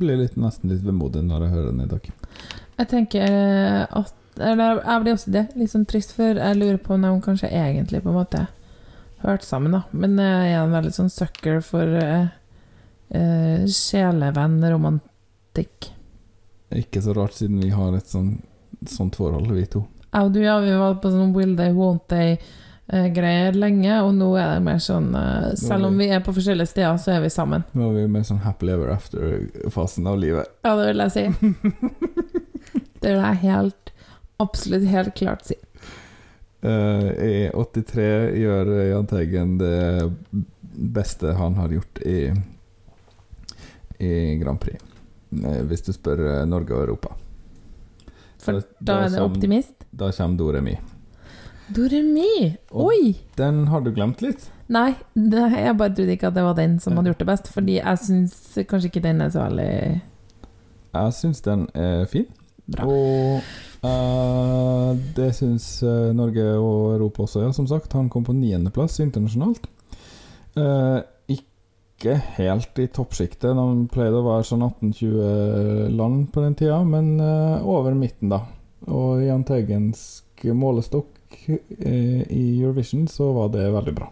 Blir litt, nesten litt vemodig når jeg hører den i dag. Jeg tenker eh, at Eller jeg blir også det. Litt sånn trist, for jeg lurer på om hun kanskje egentlig på en måte hørte sammen, da. Men jeg er en veldig sånn sucker for uh, uh, sjelevenn-romantikk. Ikke så rart, siden vi har et sånn, sånt forhold, vi to. Jeg og du, ja, vi var på sånn will they, won't they-greier lenge, og nå er det mer sånn eh, Selv om vi er på forskjellige steder, så er vi sammen. Nå er vi mer sånn happily ever after-fasen av livet. Ja, det vil jeg si. <laughs> det vil jeg helt Absolutt helt klart si. Eh, I 83 gjør Jahn Teigen det beste han har gjort i, i Grand Prix. Eh, Hvis du spør eh, Norge og Europa. For da, da er det som- optimist. Da kommer Doremi. Doremi! Og- Oi! Den har du glemt litt. Nei, det, jeg bare trodde ikke at det var den som hadde gjort det best, fordi jeg syns kanskje ikke den er så veldig Jeg syns den er fin. bra. Og eh, det syns eh, Norge og Europa også, ja. Som sagt, han kom på niendeplass internasjonalt. Uh, ikke helt i toppsjiktet. De pleide å være sånn 18-20 land på den tida, men uh, over midten, da. Og i Jahn Teigensk målestokk i Eurovision så var det veldig bra.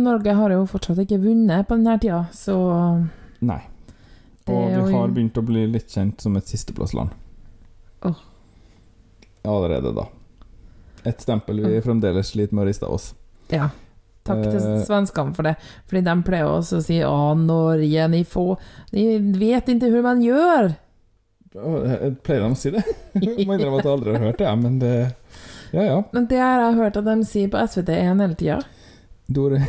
Norge har jo fortsatt ikke vunnet på denne tida, så Nei. Og vi har begynt å bli litt kjent som et sisteplassland. Åh. Allerede da. Et stempel vi fremdeles sliter med å riste av oss. ja. Takk til Eh. svenskene for det, fordi de pleier også å si 'Å, Norge, ni får Ni vet ikke hvordan man gjør'. Pleier de å si det? <laughs> Jeg må innrømme at jeg aldri har hørt det, men det Ja, ja. Men det har jeg hørt at de sier på SVT1 hele tida. Dore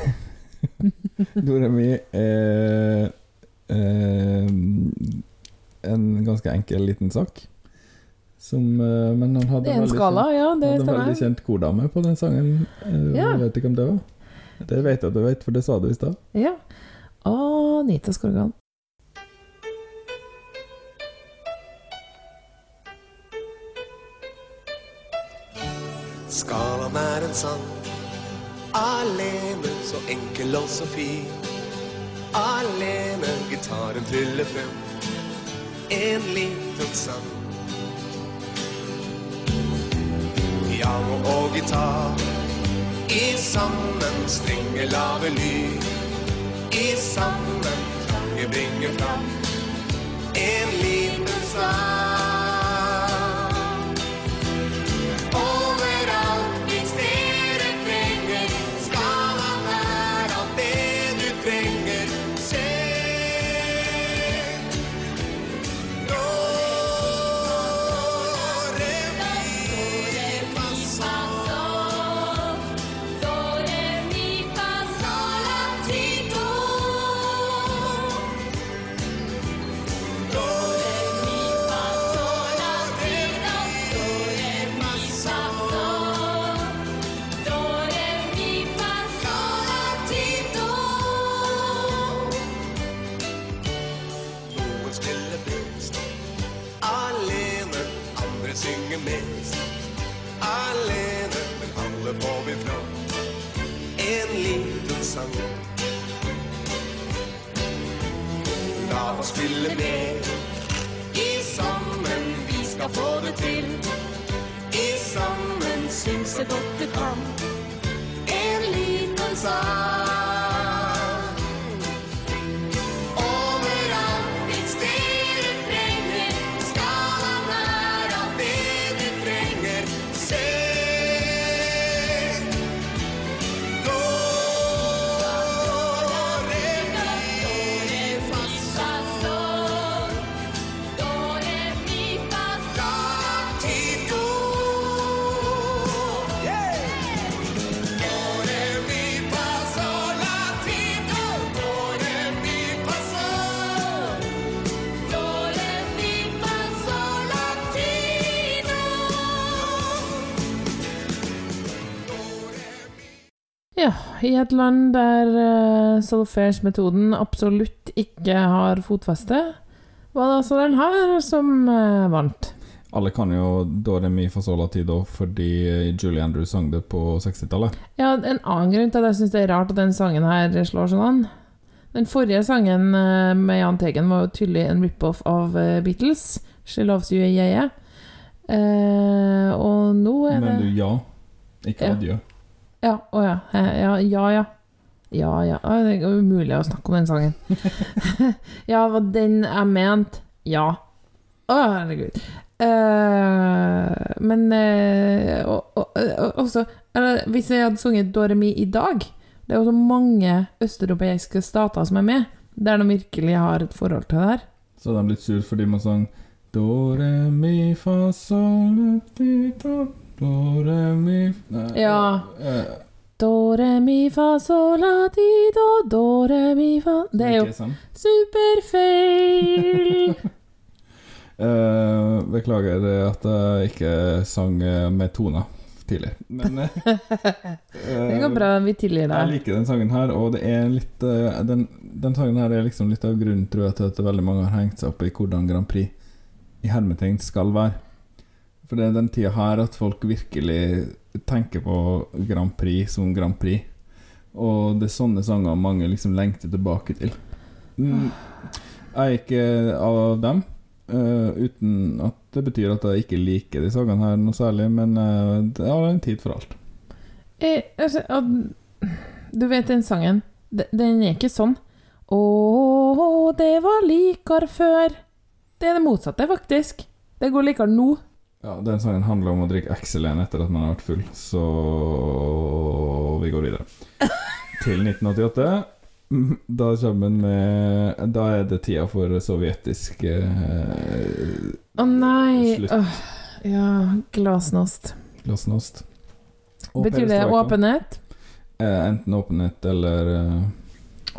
<laughs> Doremi er eh, en ganske enkel liten sak. Som, eh, men han hadde en veldig skala, kjent- ja, det hadde en veldig kjent kordame på den sangen. Eh, Ja. Jeg vet ikke om det var. Det vet jeg at du vet, for det sa du i stad. Ja. Anita Skorgan. Skalaen er en sang Alene, så enkel og så fin Alene, gitaren tryller frem En liten sang Piano og gitar. I sammen strenger lave lyd. I sammen klange bringer fram. En liten sang Oss med i sammen, vi skal få det til. I sammen syns jeg godt du kan. En liten sang. I et land der uh, solfège-metoden absolutt ikke har fotfeste, var det altså den her som uh, vant. Alle kan jo da det Mi Fa Sol La Ti fordi Julie Andrews sang det på 60-tallet. Ja, en annen grunn til at jeg syns det er rart at den sangen her slår sånn an. Den forrige sangen eh, med Jahn Teigen var jo tydelig en rip-off av eh, Beatles. 'She Loves You Yeah Yeah'. Eh, og nå er det Men du, ja. Ikke adjø. Ja, å ja. Eh, Ja, ja, ja. Ja, ja. Det er umulig å snakke om den sangen. <laughs> ja, var den jeg mente. Ja. Å, herregud. Uh, men uh, og, og, og, også Hvis jeg hadde sunget Doremi i dag Det er jo så mange østeuropeiske stater som er med, der de virkelig har et forhold til det her. Så hadde de blitt sur fordi man sang Doremi re, fa, sol, ti, do, do, re, mi Ja. eh, Do, re, mi, fa, sol, la, ti, do, do, re, mi, fa Det er jo superfeil! uh, <laughs> beklager at jeg ikke sang eh, med toner tidlig. Men <laughs> eh, Det går bra, vi tilgir Jeg liker den sangen her, og det er litt eh, den, den sangen her er liksom litt av grunnen, tror jeg, til at veldig mange har hengt seg opp i hvordan Grand Prix i hermetegn skal være. For det er den tida her at folk virkelig tenker på Grand Prix som Grand Prix. Og det er sånne sanger mange liksom lengter tilbake til. Mm, jeg er ikke av dem, uh, uten at det betyr at jeg ikke liker de sangene her noe særlig, men uh, det har en tid for alt. Eh, altså, du vet den sangen? De- Den er ikke sånn. Å, det var likar før. Det er det motsatte, faktisk. Det går likere nå. Ja, Den sangen handler om å drikke Excelen etter at man har vært full, så vi går videre. <laughs> Til 1988. Da kommer den med Da er det tida for sovjetisk eh, Å nei. Slutt. Åh, ja, glasnost. glasnost. Og Betyr det åpenhet? Eh, enten åpenhet eller eh,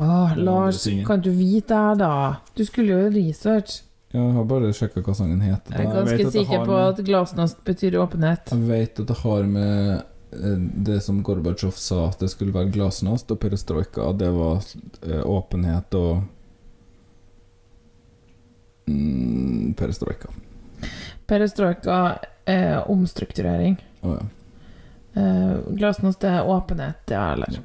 Åh, Lars, kan du vite det her, da? Du skulle jo research. Jeg har bare sjekka hva sangen heter. Jeg er ganske jeg sikker på med- at glasnost betyr åpenhet. Jeg vet at det har med eh, det som Gorbatsjov sa, at det skulle være glasnost, og perestrojka, det var eh, åpenhet og mm, Perestrojka. Perestrojka er omstrukturering. Oh, ja. Eh, glasnost er åpenhet, ja, eller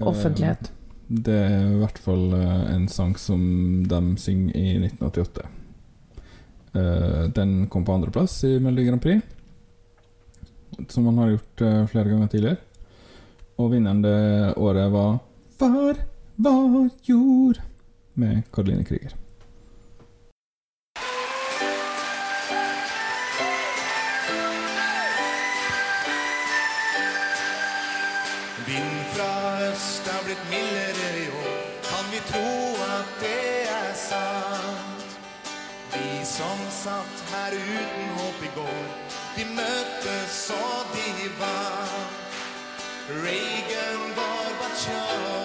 offentlighet. Det er i hvert fall eh, en sang som de synger i 1988. Eh, Den kom på andreplass i Melodi Grand Prix, som han har gjort eh, flere ganger tidligere. Og vinneren det året var Far var jord med Karoline Krüger. Satt her uten håp i går, de møttes og de vant. Reagan, Gorbatsjov,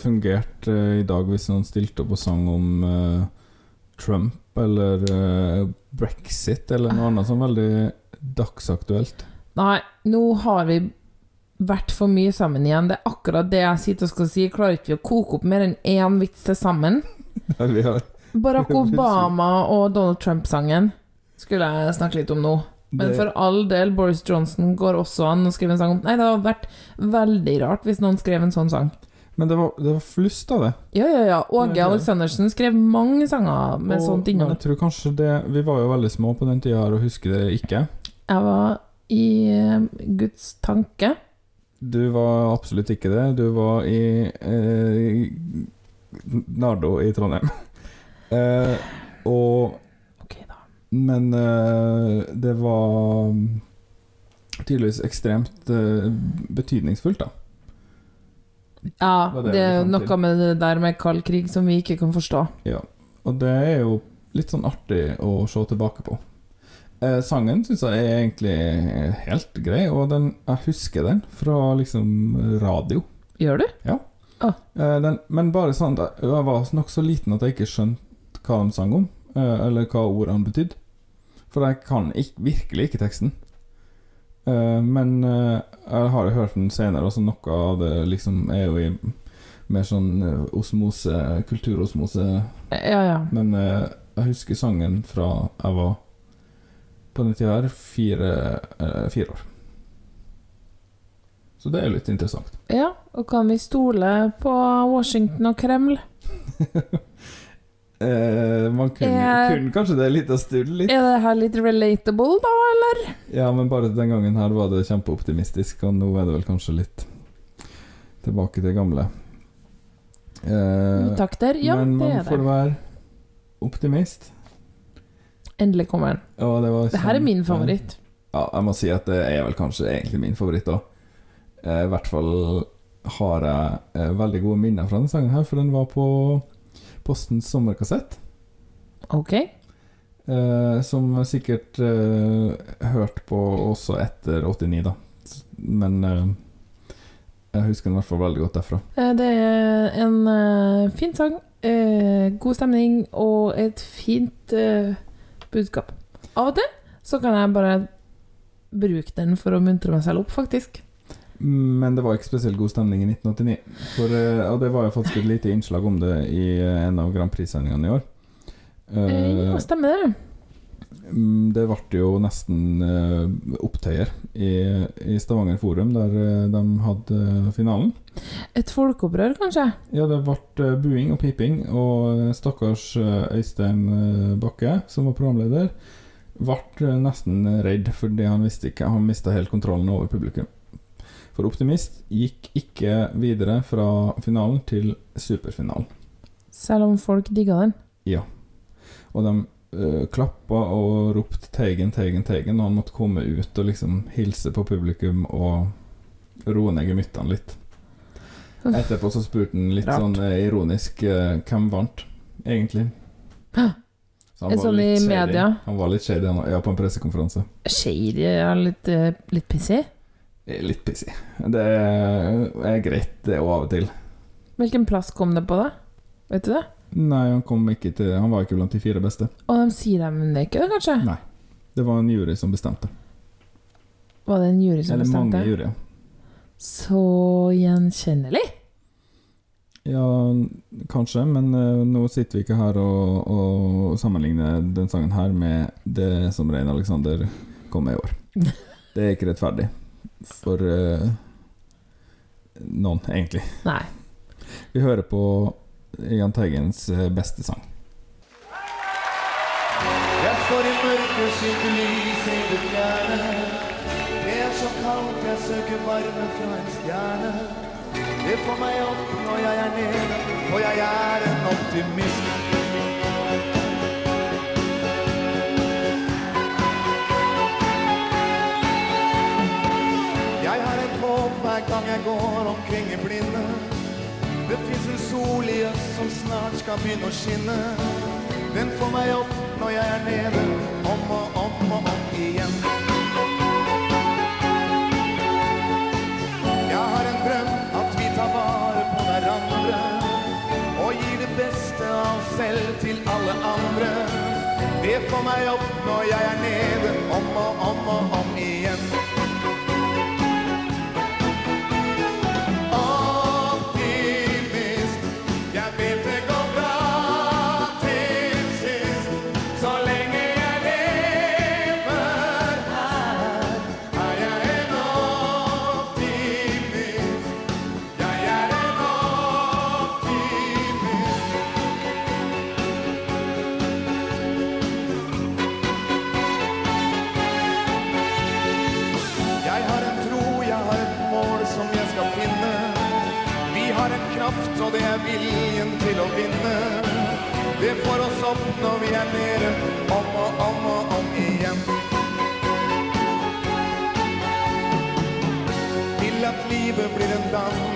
det fungert eh, i dag hvis noen stilte opp og sang om eh, Trump eller eh, brexit eller noe annet sånn veldig dagsaktuelt? Nei, nå har vi vært for mye sammen igjen. Det er akkurat det jeg sitter og skal si. Klarer ikke vi å koke opp mer enn én vits til sammen. <laughs> Ja, vi har Barack <laughs> Obama og Donald Trump-sangen skulle jeg snakke litt om nå. Men for all del, Boris Johnson går også an å skrive en sang om Nei, det hadde vært veldig rart hvis noen skrev en sånn sang. Men det var, det var flust av det. Ja, ja, ja. Åge er. Aleksandersen skrev mange sanger med Og- sånt Men jeg tror kanskje det Vi var jo veldig små på den tida her og husker det ikke. Jeg var i eh, Guds tanke. Du var absolutt ikke det. Du var i eh, Nardo i Trondheim. <laughs> eh, og Ok, da. Men eh, det var tydeligvis ekstremt eh, betydningsfullt, da. Ja, det det er noe med det der med kald krig som vi ikke kan forstå. Ja. Og det er jo litt sånn artig å se tilbake på. Eh, sangen syns jeg er egentlig helt grei, og den, jeg husker den fra liksom radio. Gjør du? Eh, den, men bare sånn at jeg var nokså liten at jeg ikke skjønte hva de sang om, eh, eller hva ordene betydde. For jeg kan ikke, virkelig ikke teksten. Eh, men uh, jeg har jo hørt den senere, og så noe av det liksom er jo i mer sånn eh, osmose, kulturosmose. Ja, ja. Men uh, jeg husker sangen fra jeg var på den tida her fire, fire år. Så det er jo litt interessant. Ja, og kan vi stole på Washington og Kreml? <laughs> Eh, man kunne, Eh, kunne kanskje det litt av stund litt. Er det her litt relatable, da, eller? Ja, men bare den gangen her var det kjempeoptimistisk, og nå er det vel kanskje litt tilbake til gamle. Eh, Takter? Ja, men det man er får det. være optimist. Endelig kommer den. Ja, det, var Det her er min favoritt. Ja, jeg må si at det er vel kanskje egentlig min favoritt òg. I hvert fall har jeg eh, veldig gode minner fra denne sangen her, for den var på Postens sommerkassett. Ok. Eh, som sikkert eh, hørte på også etter 89, da. Men eh, jeg husker den i hvert fall veldig godt derfra. Eh, Det er en eh, fin sang, eh, god stemning og et fint budskap. Av og til så kan jeg bare bruke den for å muntre meg selv opp, faktisk. Men det var ikke spesielt god stemning i 1989. For, eh, og det var jo faktisk et lite innslag om det i eh, en av Grand Prix-sendingene i år. Eh, Ja, stemmer det. Mm, Det ble jo nesten opptøyer i, i Stavanger Forum, der de hadde finalen. Et folkeopprør, kanskje? Ja, det ble buing og piping, og stakkars Øystein Bakke, som var programleder, ble nesten redd fordi han visste ikke Han mista helt kontrollen over publikum. For Optimist gikk ikke videre fra finalen til superfinalen. Selv om folk digga den. Ja. Og de uh, klappa og ropte 'Teigen, Teigen, Teigen', og han måtte komme ut og liksom hilse på publikum og roe ned gemyttene litt. Etterpå så spurte han litt Rart. sånn eh, ironisk eh, hvem vant, egentlig. Hæ? Så han var sånn i media? Han var litt shady, han, ja, på en pressekonferanse. Shady er litt, eh, litt pissig. Eh, Litt pissig. Det er, er greit, det òg, av og til. Hvilken plass kom det på, da? Vet du det? Nei, han kom ikke til Han var ikke blant de fire beste. Og de sier dem det ikke, kanskje? Nei. Det var en jury som bestemte. Var det en jury som Eller mange bestemte? juryer. Så gjenkjennelig. Ja, kanskje, men uh, nå sitter vi ikke her og, og sammenligner den sangen her med det som Rein Alexander kom med i år. <laughs> Det er ikke rettferdig for uh, noen, egentlig. Nei. Vi hører på Jahn Teigens eh, beste sang. Jeg står i mørket, skyter lys i det fjerne. Det er så kaldt, jeg søker varme fra en stjerne. Det får meg opp når jeg er nede, og jeg er en optimist. Jeg går omkring i blinde. Det fins en sol i øst som snart skal begynne å skinne. Den får meg opp når jeg er nede, om og om og om igjen. Jeg har en drøm at vi tar vare på hverandre og gir det beste av oss selv til alle andre. Det får meg opp når jeg er nede, om og om og om igjen. Opp når vi er nede, om og om og om igjen. Til at livet blir en dans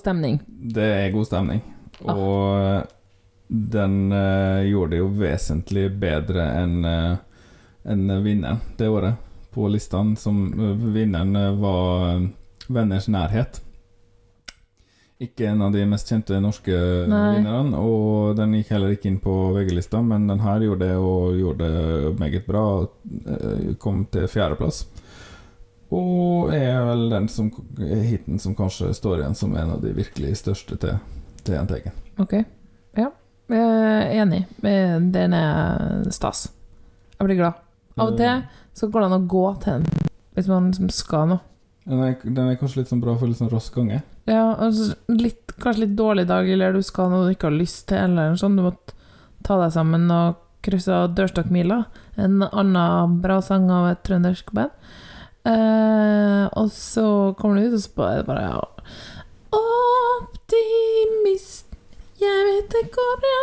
God stemning. Det er god stemning. Og eh, den uh, gjorde det jo vesentlig bedre enn uh, en vinneren det året på listene. Som uh, vinneren eh, var eh, Venners nærhet. Ikke en av de mest kjente norske Nei. vinnerne, og den gikk heller ikke inn på VG-lista, men den her gjorde det, og gjorde det meget bra. eh, Kom til fjerdeplass. Og er vel den som, hiten som kanskje står igjen som en av de virkelig største til, til Jahn Teigen. Ok. Ja, jeg er enig. Eh, Den er stas. Jeg blir glad Av og til så går det an å gå til den hvis man liksom skal noe. Den er, den er kanskje litt sånn bra for litt sånn rask gange. Ja, altså litt, kanskje litt dårlig dag, eller du skal noe du ikke har lyst til, eller noe sånt. Du må ta deg sammen og krysse dørstokkmila. En annen bra sang av et trøndersk band. Eh, og så kommer du ut, og så er det bare ja. Optimist, jeg vet det går bra.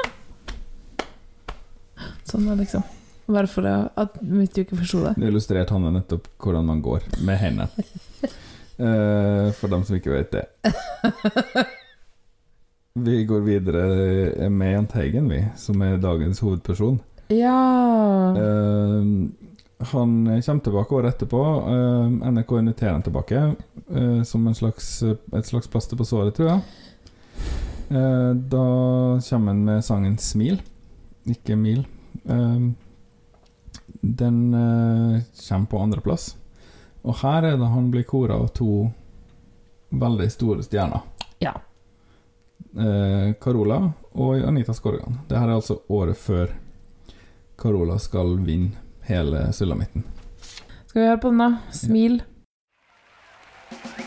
Sånn er liksom. Bare for at hvis du ikke forsto det. Det illustrerte han nettopp hvordan man går med hendene. uh, <laughs> for dem som ikke vet det. Vi går videre med Jahn Teigen, vi, som er dagens hovedperson. Ja Eh, han kommer tilbake året etterpå. Eh, NRK inviterer han tilbake eh, som en slags, et slags plaster på såret, tror jeg. Eh, da kommer han med sangen 'Smil', ikke 'Mil'. Eh, den eh, kommer på andreplass. Og her er det han blir kora av to veldig store stjerner. Ja. Eh, Carola og Anita Skorgan. Det her er altså året før Carola skal vinne hele sulamitten. Skal vi høre på den, da? Smil. Endelig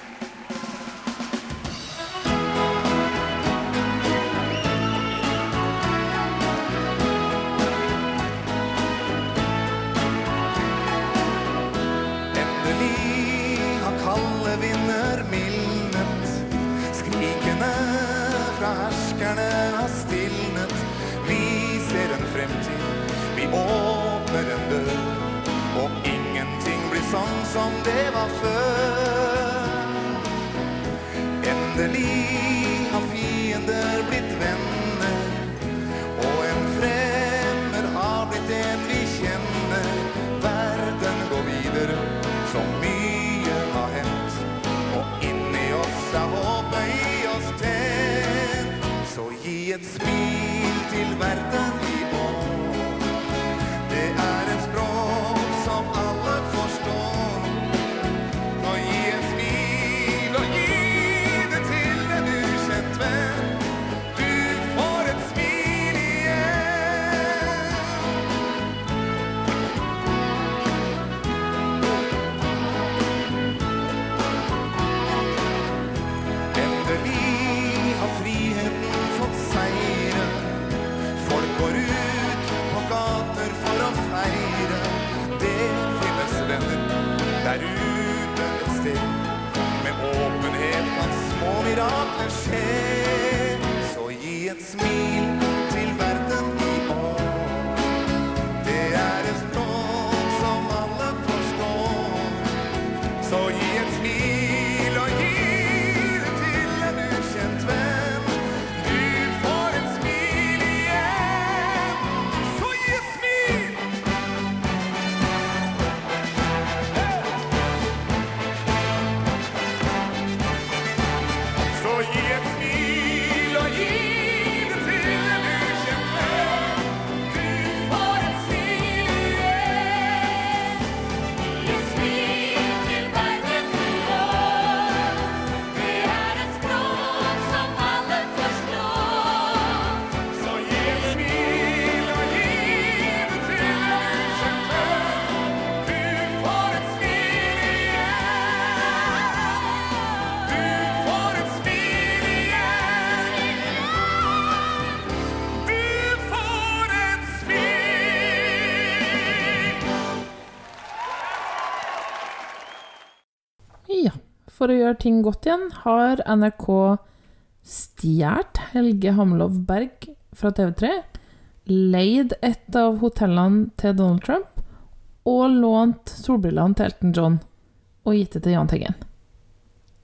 For å gjøre ting godt igjen har NRK stjålet Helge Hamlov Berg fra TV3, leid et av hotellene til Donald Trump og lånt solbrillene til Elton John og gitt det til Jahn Teigen.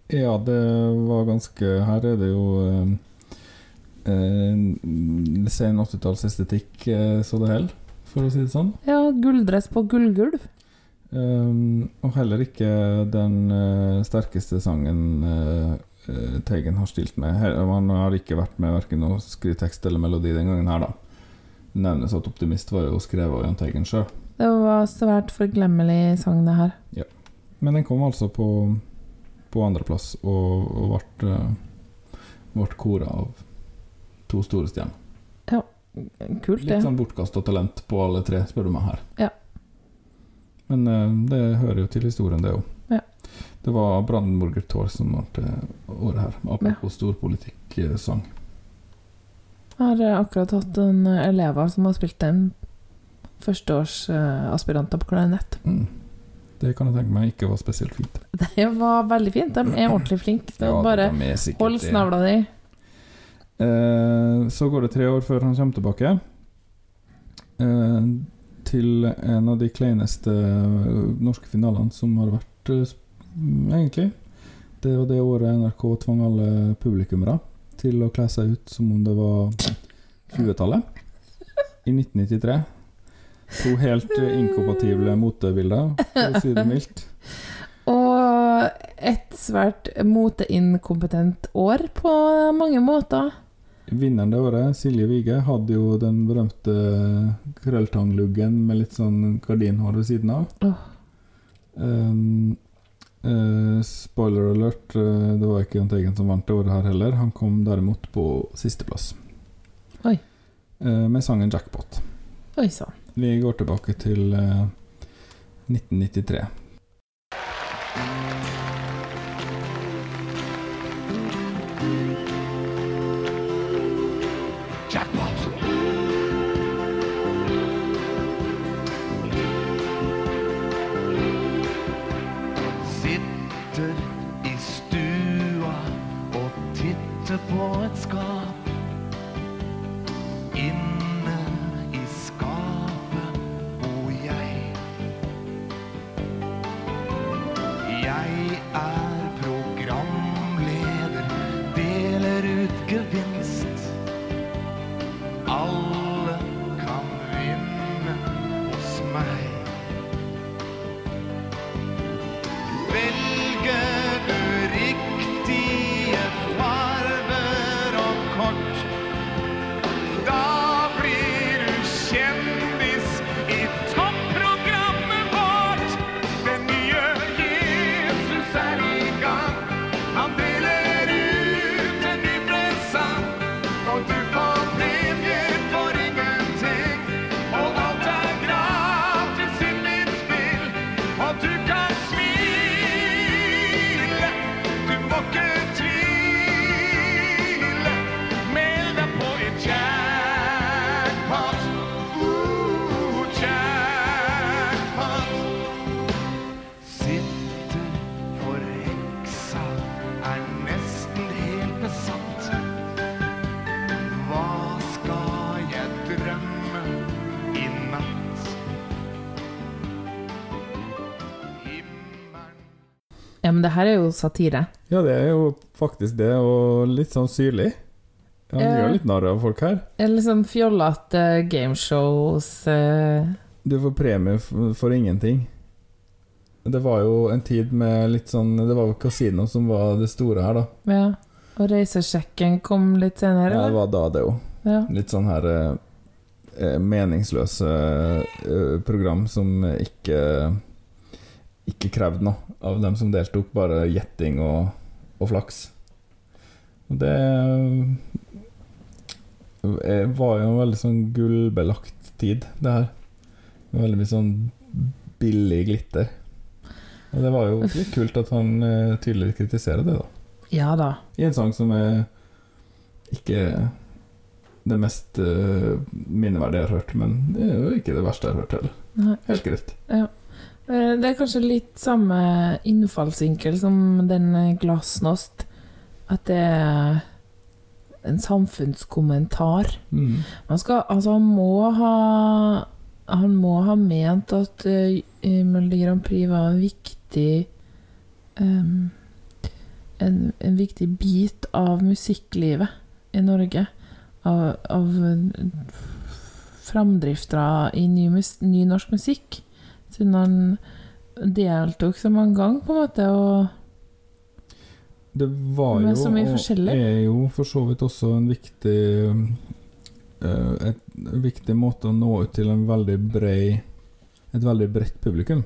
Ja, det var ganske Her er det jo eh, eh, sen 80-tallsestetikk eh, så det holder, for å si det sånn. Ja, gulldress på gullgulv. Um, og heller ikke den uh, sterkeste sangen uh, Teigen har stilt med. Her, han har ikke vært med verken å skrive tekst eller melodi den gangen her, da. Nevnes at 'Optimist' var jo skrevet av Jahn Teigen sjøl. Det var svært forglemmelig sang, det her. Ja. Men den kom altså på, på andreplass, og, og ble, ble kora av to store stjerner. Ja, Kult, det. Litt sånn bortkasta talent på alle tre, spør du meg her. Men eh, det hører jo til historien, det òg. Ja. Det var Brandenburger som ble året her. Apropos storpolitikk-sang. Jeg har eh, akkurat hatt en elev som har spilt en førsteårsaspiranter på klarinett. Mm. Det kan jeg tenke meg ikke var spesielt fint. <laughs> Det var veldig fint. De er ordentlig flinke. Ja, bare hold snavla di. Eh, så går det tre år før han kommer tilbake. Eh, til en av de kleineste eh, norske finalene som har vært, eh, egentlig. Det var det året NRK tvang alle publikummere til å kle seg ut som om det var 20-tallet. I 1993. To helt eh, inkompatible motebilder, for å si det mildt. Og et svært moteinkompetent år på mange måter. Vinneren det året, Silje Vige, hadde jo den berømte krølltangluggen med litt sånn gardinhår ved siden av. Oh. Um, uh, spoiler alert, eh, det var ikke Jahn Teigen som vant det året her heller. Han kom derimot på sisteplass. Oi. Uh, med sangen 'Jackpot'. Oi sann. Vi går tilbake til eh, 1993. det her er jo satire. Ja, det er jo faktisk det, og litt sånn syrlig. Han Ja. gjør litt narr av folk her. Eller liksom fjollete gameshows uh... Du får premie for, ingenting. Det var jo en tid med litt sånn Det var jo kasino som var det store her, da. Ja. Og reisesjekken kom litt senere, Ja, det var da, det òg. Ja. Litt sånn her eh, eh, meningsløse eh, program som ikke Ikke krevd noe av dem som deltok, bare gjetting og, og flaks. Og det eh, var jo en veldig sånn gullbelagt tid, det her. Veldig mye sånn billig glitter. Og det var jo litt kult at han eh, tydelig kritiserer det, da. ja da. I en sang som er ikke det mest uh, minneverdige jeg har hørt, men det er jo ikke det verste jeg har hørt heller. Helt greit. Eh, Det er kanskje litt samme innfallsvinkel som den eh, glasnost. At det er en samfunnskommentar. Mm. Man skal, altså han må ha Han må ha ment at uh, Melodi Grand Prix var en viktig um, en, en viktig bit av musikklivet i Norge. Av, av eh, framdrifta i ny, ny norsk musikk. Siden han deltok så mange ganger, på en måte, og Det var jo, så mye og er jo for så vidt også en viktig uh, et, en viktig måte å nå ut til en veldig brei et veldig bredt publikum.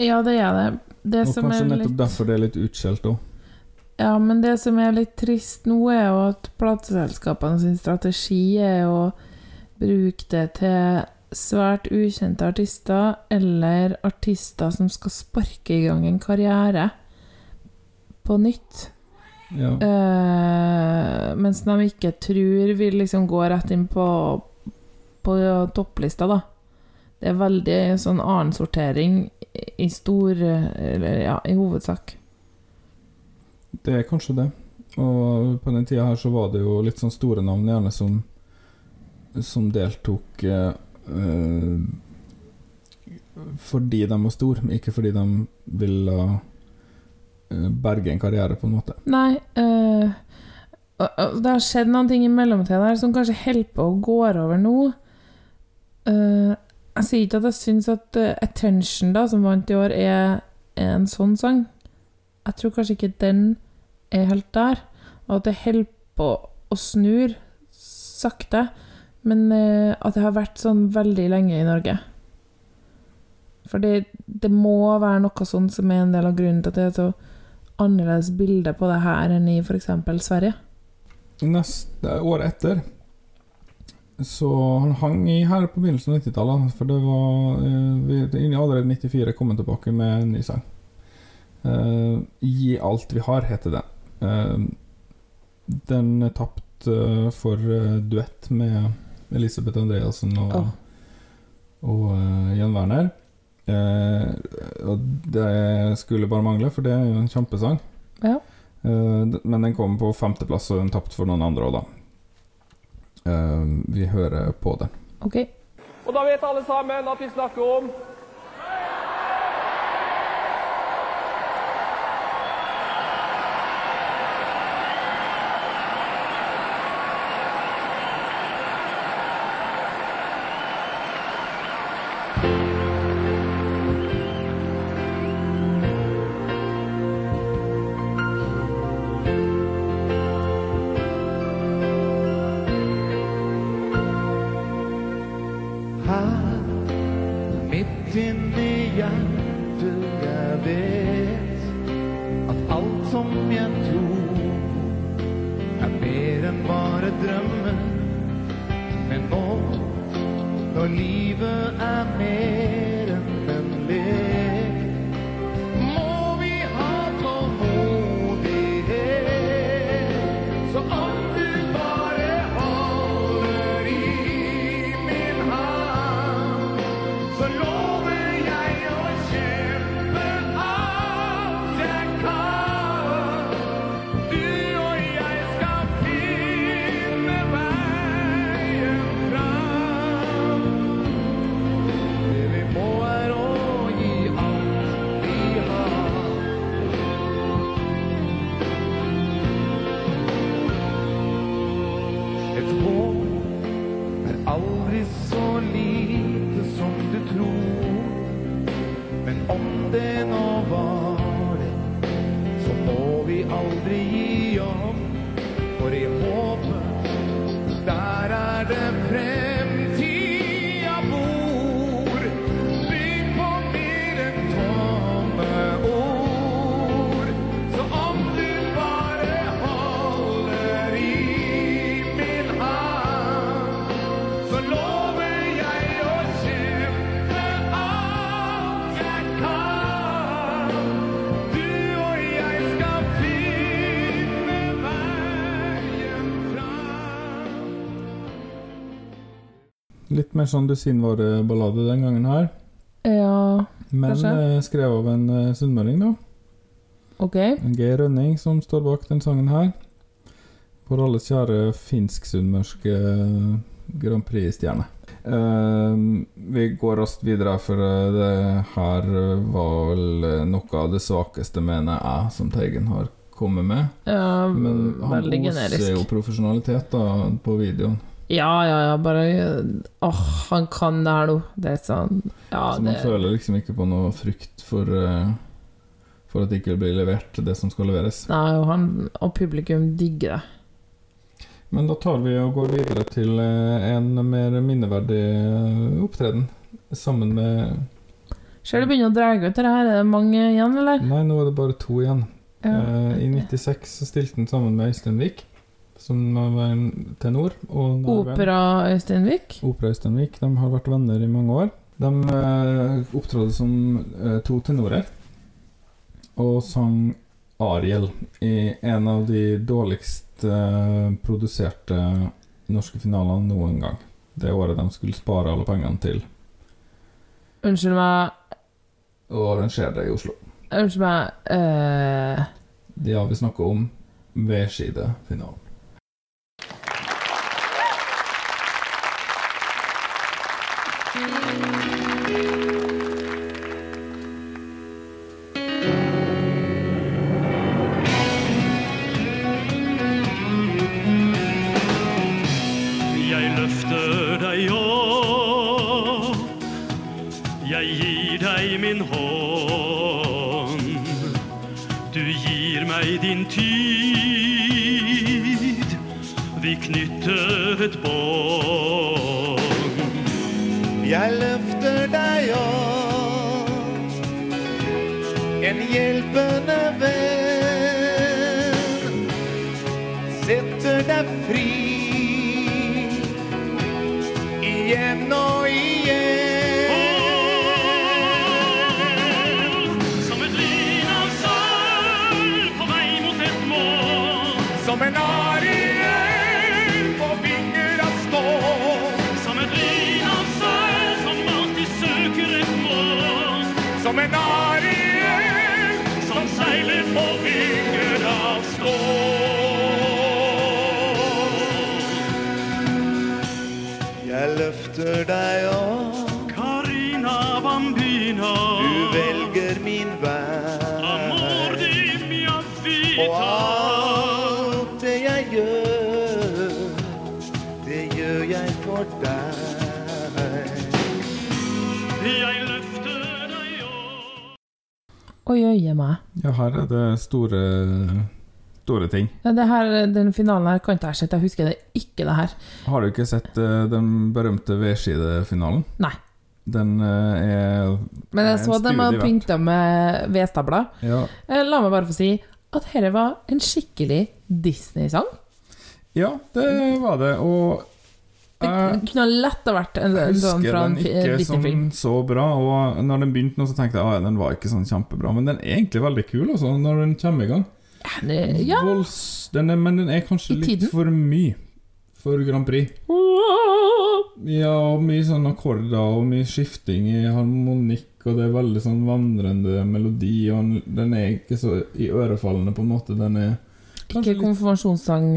Ja, det er det. Det Og som kanskje nettopp litt derfor det er litt utskjelt òg. Ja, men det som er litt trist nå, er jo at plateselskapene sin strategi er å bruke det til svært ukjente artister eller artister som skal sparke i gang en karriere på nytt. Ja. Uh, mens de ikke tror vil liksom gå rett inn på, på topplista, da. Det er veldig sånn annen sortering i stor Eller ja, i hovedsak. Det er kanskje det. Og på den tida her så var det jo litt sånn store navn gjerne som Som deltok Uh, fordi de var store, ikke fordi de ville eh, berge en karriere, på en måte. Nei eh, og- og Det har skjedd noen ting i mellomtida der som kanskje holder på å gå over nå. Uh, jeg sier ikke at jeg syns at uh, 'Attention', da, som vant i år, er, er en sånn sang. Jeg tror kanskje ikke den er helt der, og at det holder på å snur sakte. Men eh, at det har vært sånn veldig lenge i Norge. For det, det må være noe sånn som er en del av grunnen til at det er så annerledes bilde på det her enn i f.eks. Sverige. Neste året etter Så han hang i her på begynnelsen av 90-tallet, for det var eh, vi- Allerede 94 kom han tilbake med en ny sang. Uh, 'Gi alt vi har', heter den. Uh, den er tapt uh, for eh, duett med Elisabeth Andreassen og, oh. og uh, Jan Werner. Uh, og det skulle bare mangle, for det er jo en kjempesang. Ja. Uh, men den kom på femteplass, og den tapte for noen andre òg, da. Vi hører på den. OK. Og da vet alle sammen at vi snakker om der er det fremtida Litt mer sånn dusinvareballade den gangen her. Ja, Men Kanskje. eh, skrevet av en eh, sunnmøring, da. OK. En Geir Rønning som står bak den sangen her. For alles kjære finsk-sunnmørske eh, Grand Prix-stjerne. Eh, vi går raskt videre, for eh, det her var vel eh, noe av det svakeste, mener jeg, som Teigen har kommet med. Ja, Men han veldig oser jo profesjonalitet da, på videoen. Ja, ja, ja, bare Åh, han kan det her nå. Det er sånn Ja, Så man det føler liksom ikke på noe frykt for uh, For at det ikke blir levert det som skal leveres. Nei, og han og publikum digger det. Men da tar vi og går videre til eh, en mer minneverdig eh, opptreden. Sammen med Ser du begynner å dra ut det her. Er det mange igjen, eller? Nei, nå er det bare to igjen. Ja. Eh, I 96 så stilte han sammen med Øystein Vik som var en tenor. Og Opera Øysteinvik. Opera Øysteinvik. De har vært venner i mange år. De eh, opptrådte som eh, to tenorer og sang Ariel i en av de dårligst eh, produserte norske finalene noen gang. Det året de skulle spare alle pengene til Unnskyld meg å arrangere det i Oslo. Unnskyld meg uh... Ja, vi snakker om vedskidefinalen. Her er store, store ting. Det her, den finalen her kan ikke jeg sett. Jeg husker det ikke, det her. Har du ikke sett uh, den berømte vedskidefinalen? Nei. Den eh, er Men jeg er så de har pynta med vedstabler. Ja, Eh, La meg bare få si at dette var en skikkelig Disney-sang. ja det var det. Og Det kunne lett ha vært en, en sånn husker fra en fi- ikke den ikke som så bra. Og når den begynte nå, så tenkte jeg at den var ikke sånn kjempebra. Men den er egentlig veldig kul altså, når den kommer i gang. Ja. Vols, den er, men den er kanskje litt for mye for Grand Prix. Ja, og mye sånn akkorder og mye skifting i harmonikk, og det er veldig sånn vandrende melodi, og den er ikke så i ørefallende, på en måte. Den er, Ikke konfirmasjonssang.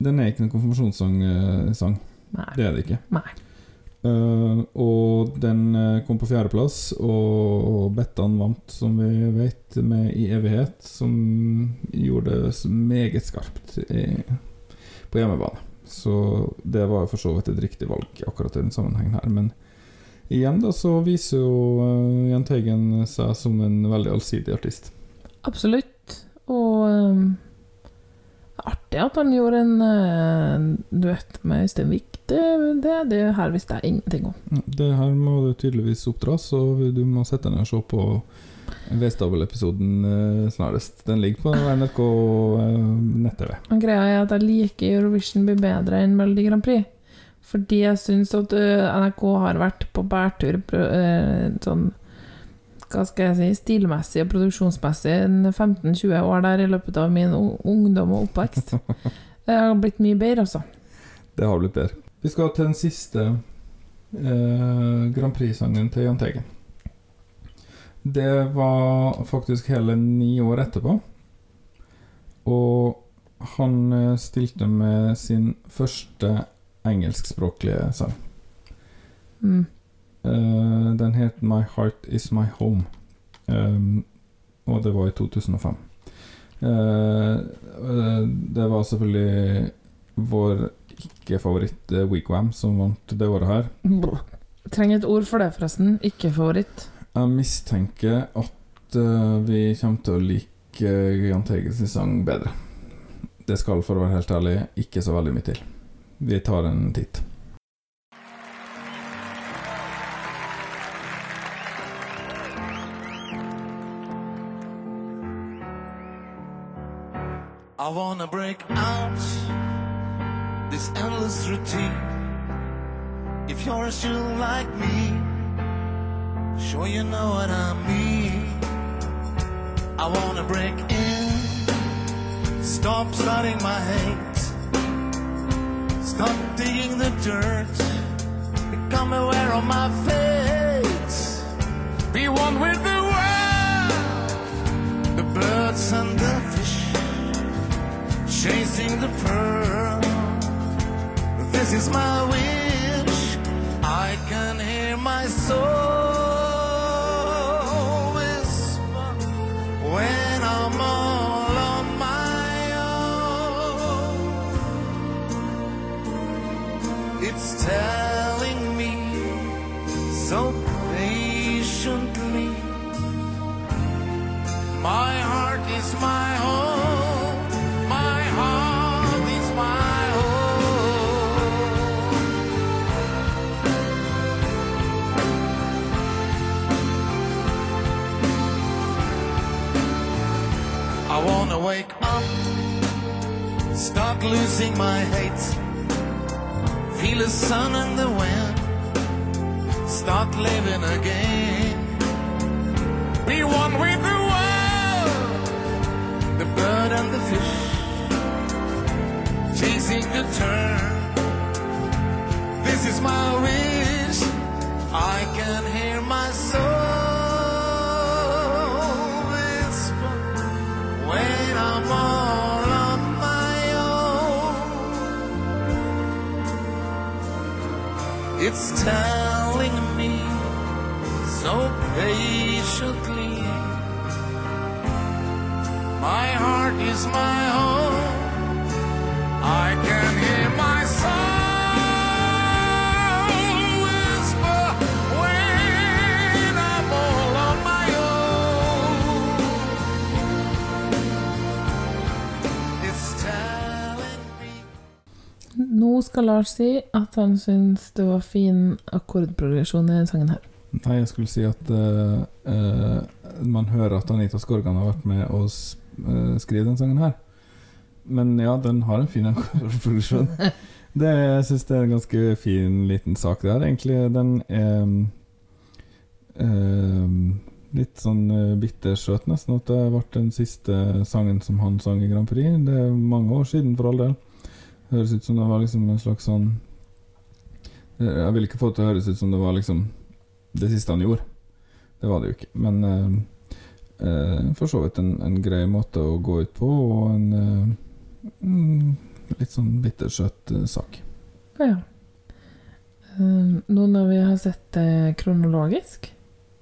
den er ikke en konfirmasjonssang. Eh. Nei. Det er det ikke. Nei. Uh, og den eh, kom på fjerdeplass, og, og Bettan vant, som vi vet, med I evighet, som gjorde det meget skarpt i, på hjemmebane. Så det var for så vidt et riktig valg akkurat i den sammenhengen her. Men igjen da så viser jo uh, Jahn Teigen seg som en veldig allsidig artist. Absolutt. Og um, artig at han gjorde en uh, duett med Øystein Vik. Det, det, det her visste jeg ingenting om. Det her må det tydeligvis oppdras, og du må sette ned og se på V-stabel-episoden eh, snarest. Den ligger på NRK eh, nett-TV. Greia er at jeg liker Eurovision blir bedre enn Melodi Grand Prix. Fordi jeg syns at øh, NRK har vært på bærtur sånn Hva skal jeg si stilmessig og produksjonsmessig 15-20 år der i løpet av min ungdom og oppvekst. <laughs> Det har blitt mye bedre, altså. Det har blitt bedre. Vi skal til den siste eh, Grand Prix-sangen til Jahn Teigen. Det var faktisk hele ni år etterpå. Og han eh, stilte med sin første engelskspråklige sang. Mm. Eh, den het My Heart Is My Home. Um, og det var i 2005. Eh, eh, det var selvfølgelig vår ikke-favoritt eh, Wigwam som vant det året her. Trenger et ord for det, forresten. Ikke favoritt. Jeg mistenker at uh, vi kommer til å like Jahn Teigens sang bedre. Det skal, for å være helt ærlig, ikke så veldig mye til. Vi tar en titt. I wanna break out this endless routine. If you're still like me, sure you know what I mean. I wanna break in, stop starting my hate, stop digging the dirt, become aware of my fate, be one with the world, the birds and the fish, chasing the pearl. This is my wish. I can hear my soul whisper when I'm all on my own. It's telling start losing my hate, feel the sun and the wind, start living again, be one with the world, the bird and the fish, chasing the turn. This is my wish. I can hear my soul whisper when I'm on It's telling me so patiently. My heart is my home. I can hear my skal Lars si at han syns det var fin akkordprogresjon i denne sangen her. Nei, jeg skulle si at uh, uh, man hører at Anita Skorgan har vært med å uh, eh, skrive den sangen her. Men ja, den har en fin <laughs> akkordprogresjon. Det, jeg syns det er en ganske fin liten sak, der, egentlig. Den er litt sånn bittersøt, nesten, at det ble den siste sangen som han sang i Grand Prix. Det er mange år siden, for all del. Høres ut som det var liksom en slags sånn Jeg vil ikke få det til å høres ut som det var liksom det siste han gjorde. Det var det jo ikke. Men eh, eh, for så vidt en, en grei måte å gå ut på, og en eh, litt sånn bittersøt eh, sak. Ja. Eh, Nå når vi har sett det kronologisk,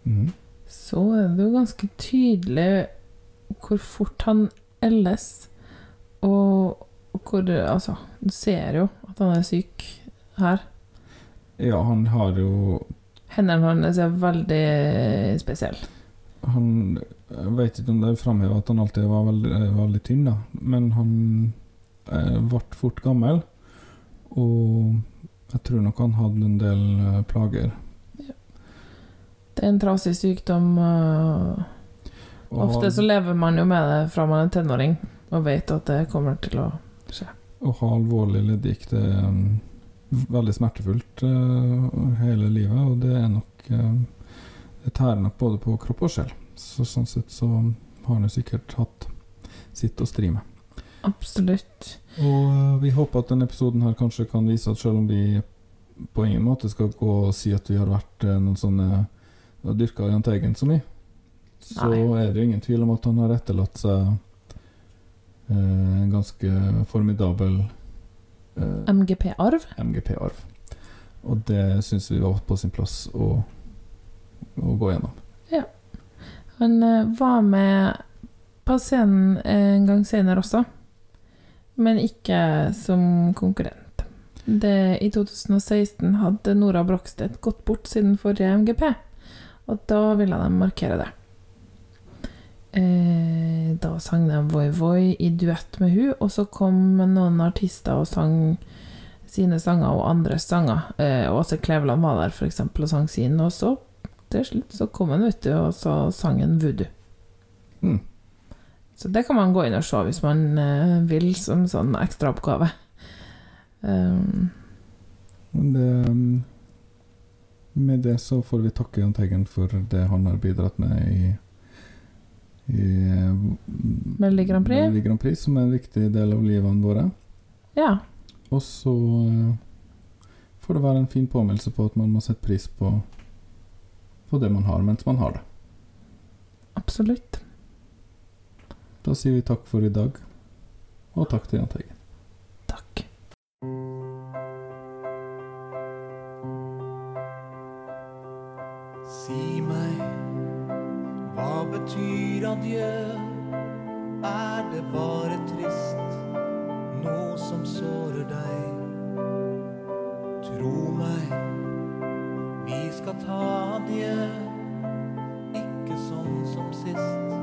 mm. så er det jo ganske tydelig hvor fort han elles, og hvor Altså, du ser jo at han er syk her. Ja, han har jo Hendene hans er veldig spesielle. Han Jeg vet ikke om det er framheva at han alltid var veldig, veldig tynn, da. Men han eh, ble fort gammel. Og jeg tror nok han hadde en del eh, plager. Det er en trasig sykdom. Og Ofte så lever man jo med det fra man er tenåring, og vet at det kommer til å. Å ha alvorlig leddgikt er um, veldig smertefullt uh, hele livet, og det er nok uh, Det tærer nok både på kropp og sjel. Så sånn sett så har han jo sikkert hatt sitt å stri med. Absolutt. Og eh, vi håper at denne episoden her kanskje kan vise at selv om vi på ingen måte skal gå og si at vi har vært noen sånne dyrka Jahn Teigen så mye, så Nei. er det jo ingen tvil om at han har etterlatt seg en ganske formidabel eh, MGP-arv. MGP-arv. Og det syns vi var på sin plass å, å gå gjennom. Ja. Han eh, var med på scenen en gang senere også, men ikke som konkurrent. Det, I 2016 hadde Nora Brogstedt gått bort siden forrige MGP, og da ville de markere det. Eh, da sang de Voi Voi i duett med hun, og så kom noen artister og sang sine sanger og andres sanger. Eh, Åse Kleveland var der eksempel og sang sin, og så til slutt så kom han ut og så sang en voodoo. Mm. Så det kan man gå inn og se hvis man eh, vil, som sånn ekstraoppgave. Um, det, med det så får vi takke Jahn Teigen for det han har bidratt med i Melodi Grand Prix. Melodi Grand Prix, som er en viktig del av livene våre. ja. Og så eh, får det være en fin påminnelse på at man må sette pris på, på det man har, mens man har det. Absolutt. Da sier vi takk for i dag, og takk til Jahn Teigen. Takk. Betyr adjø? Er det bare trist, noe som sårer deg? Tro meg, vi skal ta adjø, ikke sånn som sist,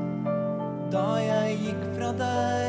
da jeg gikk fra deg.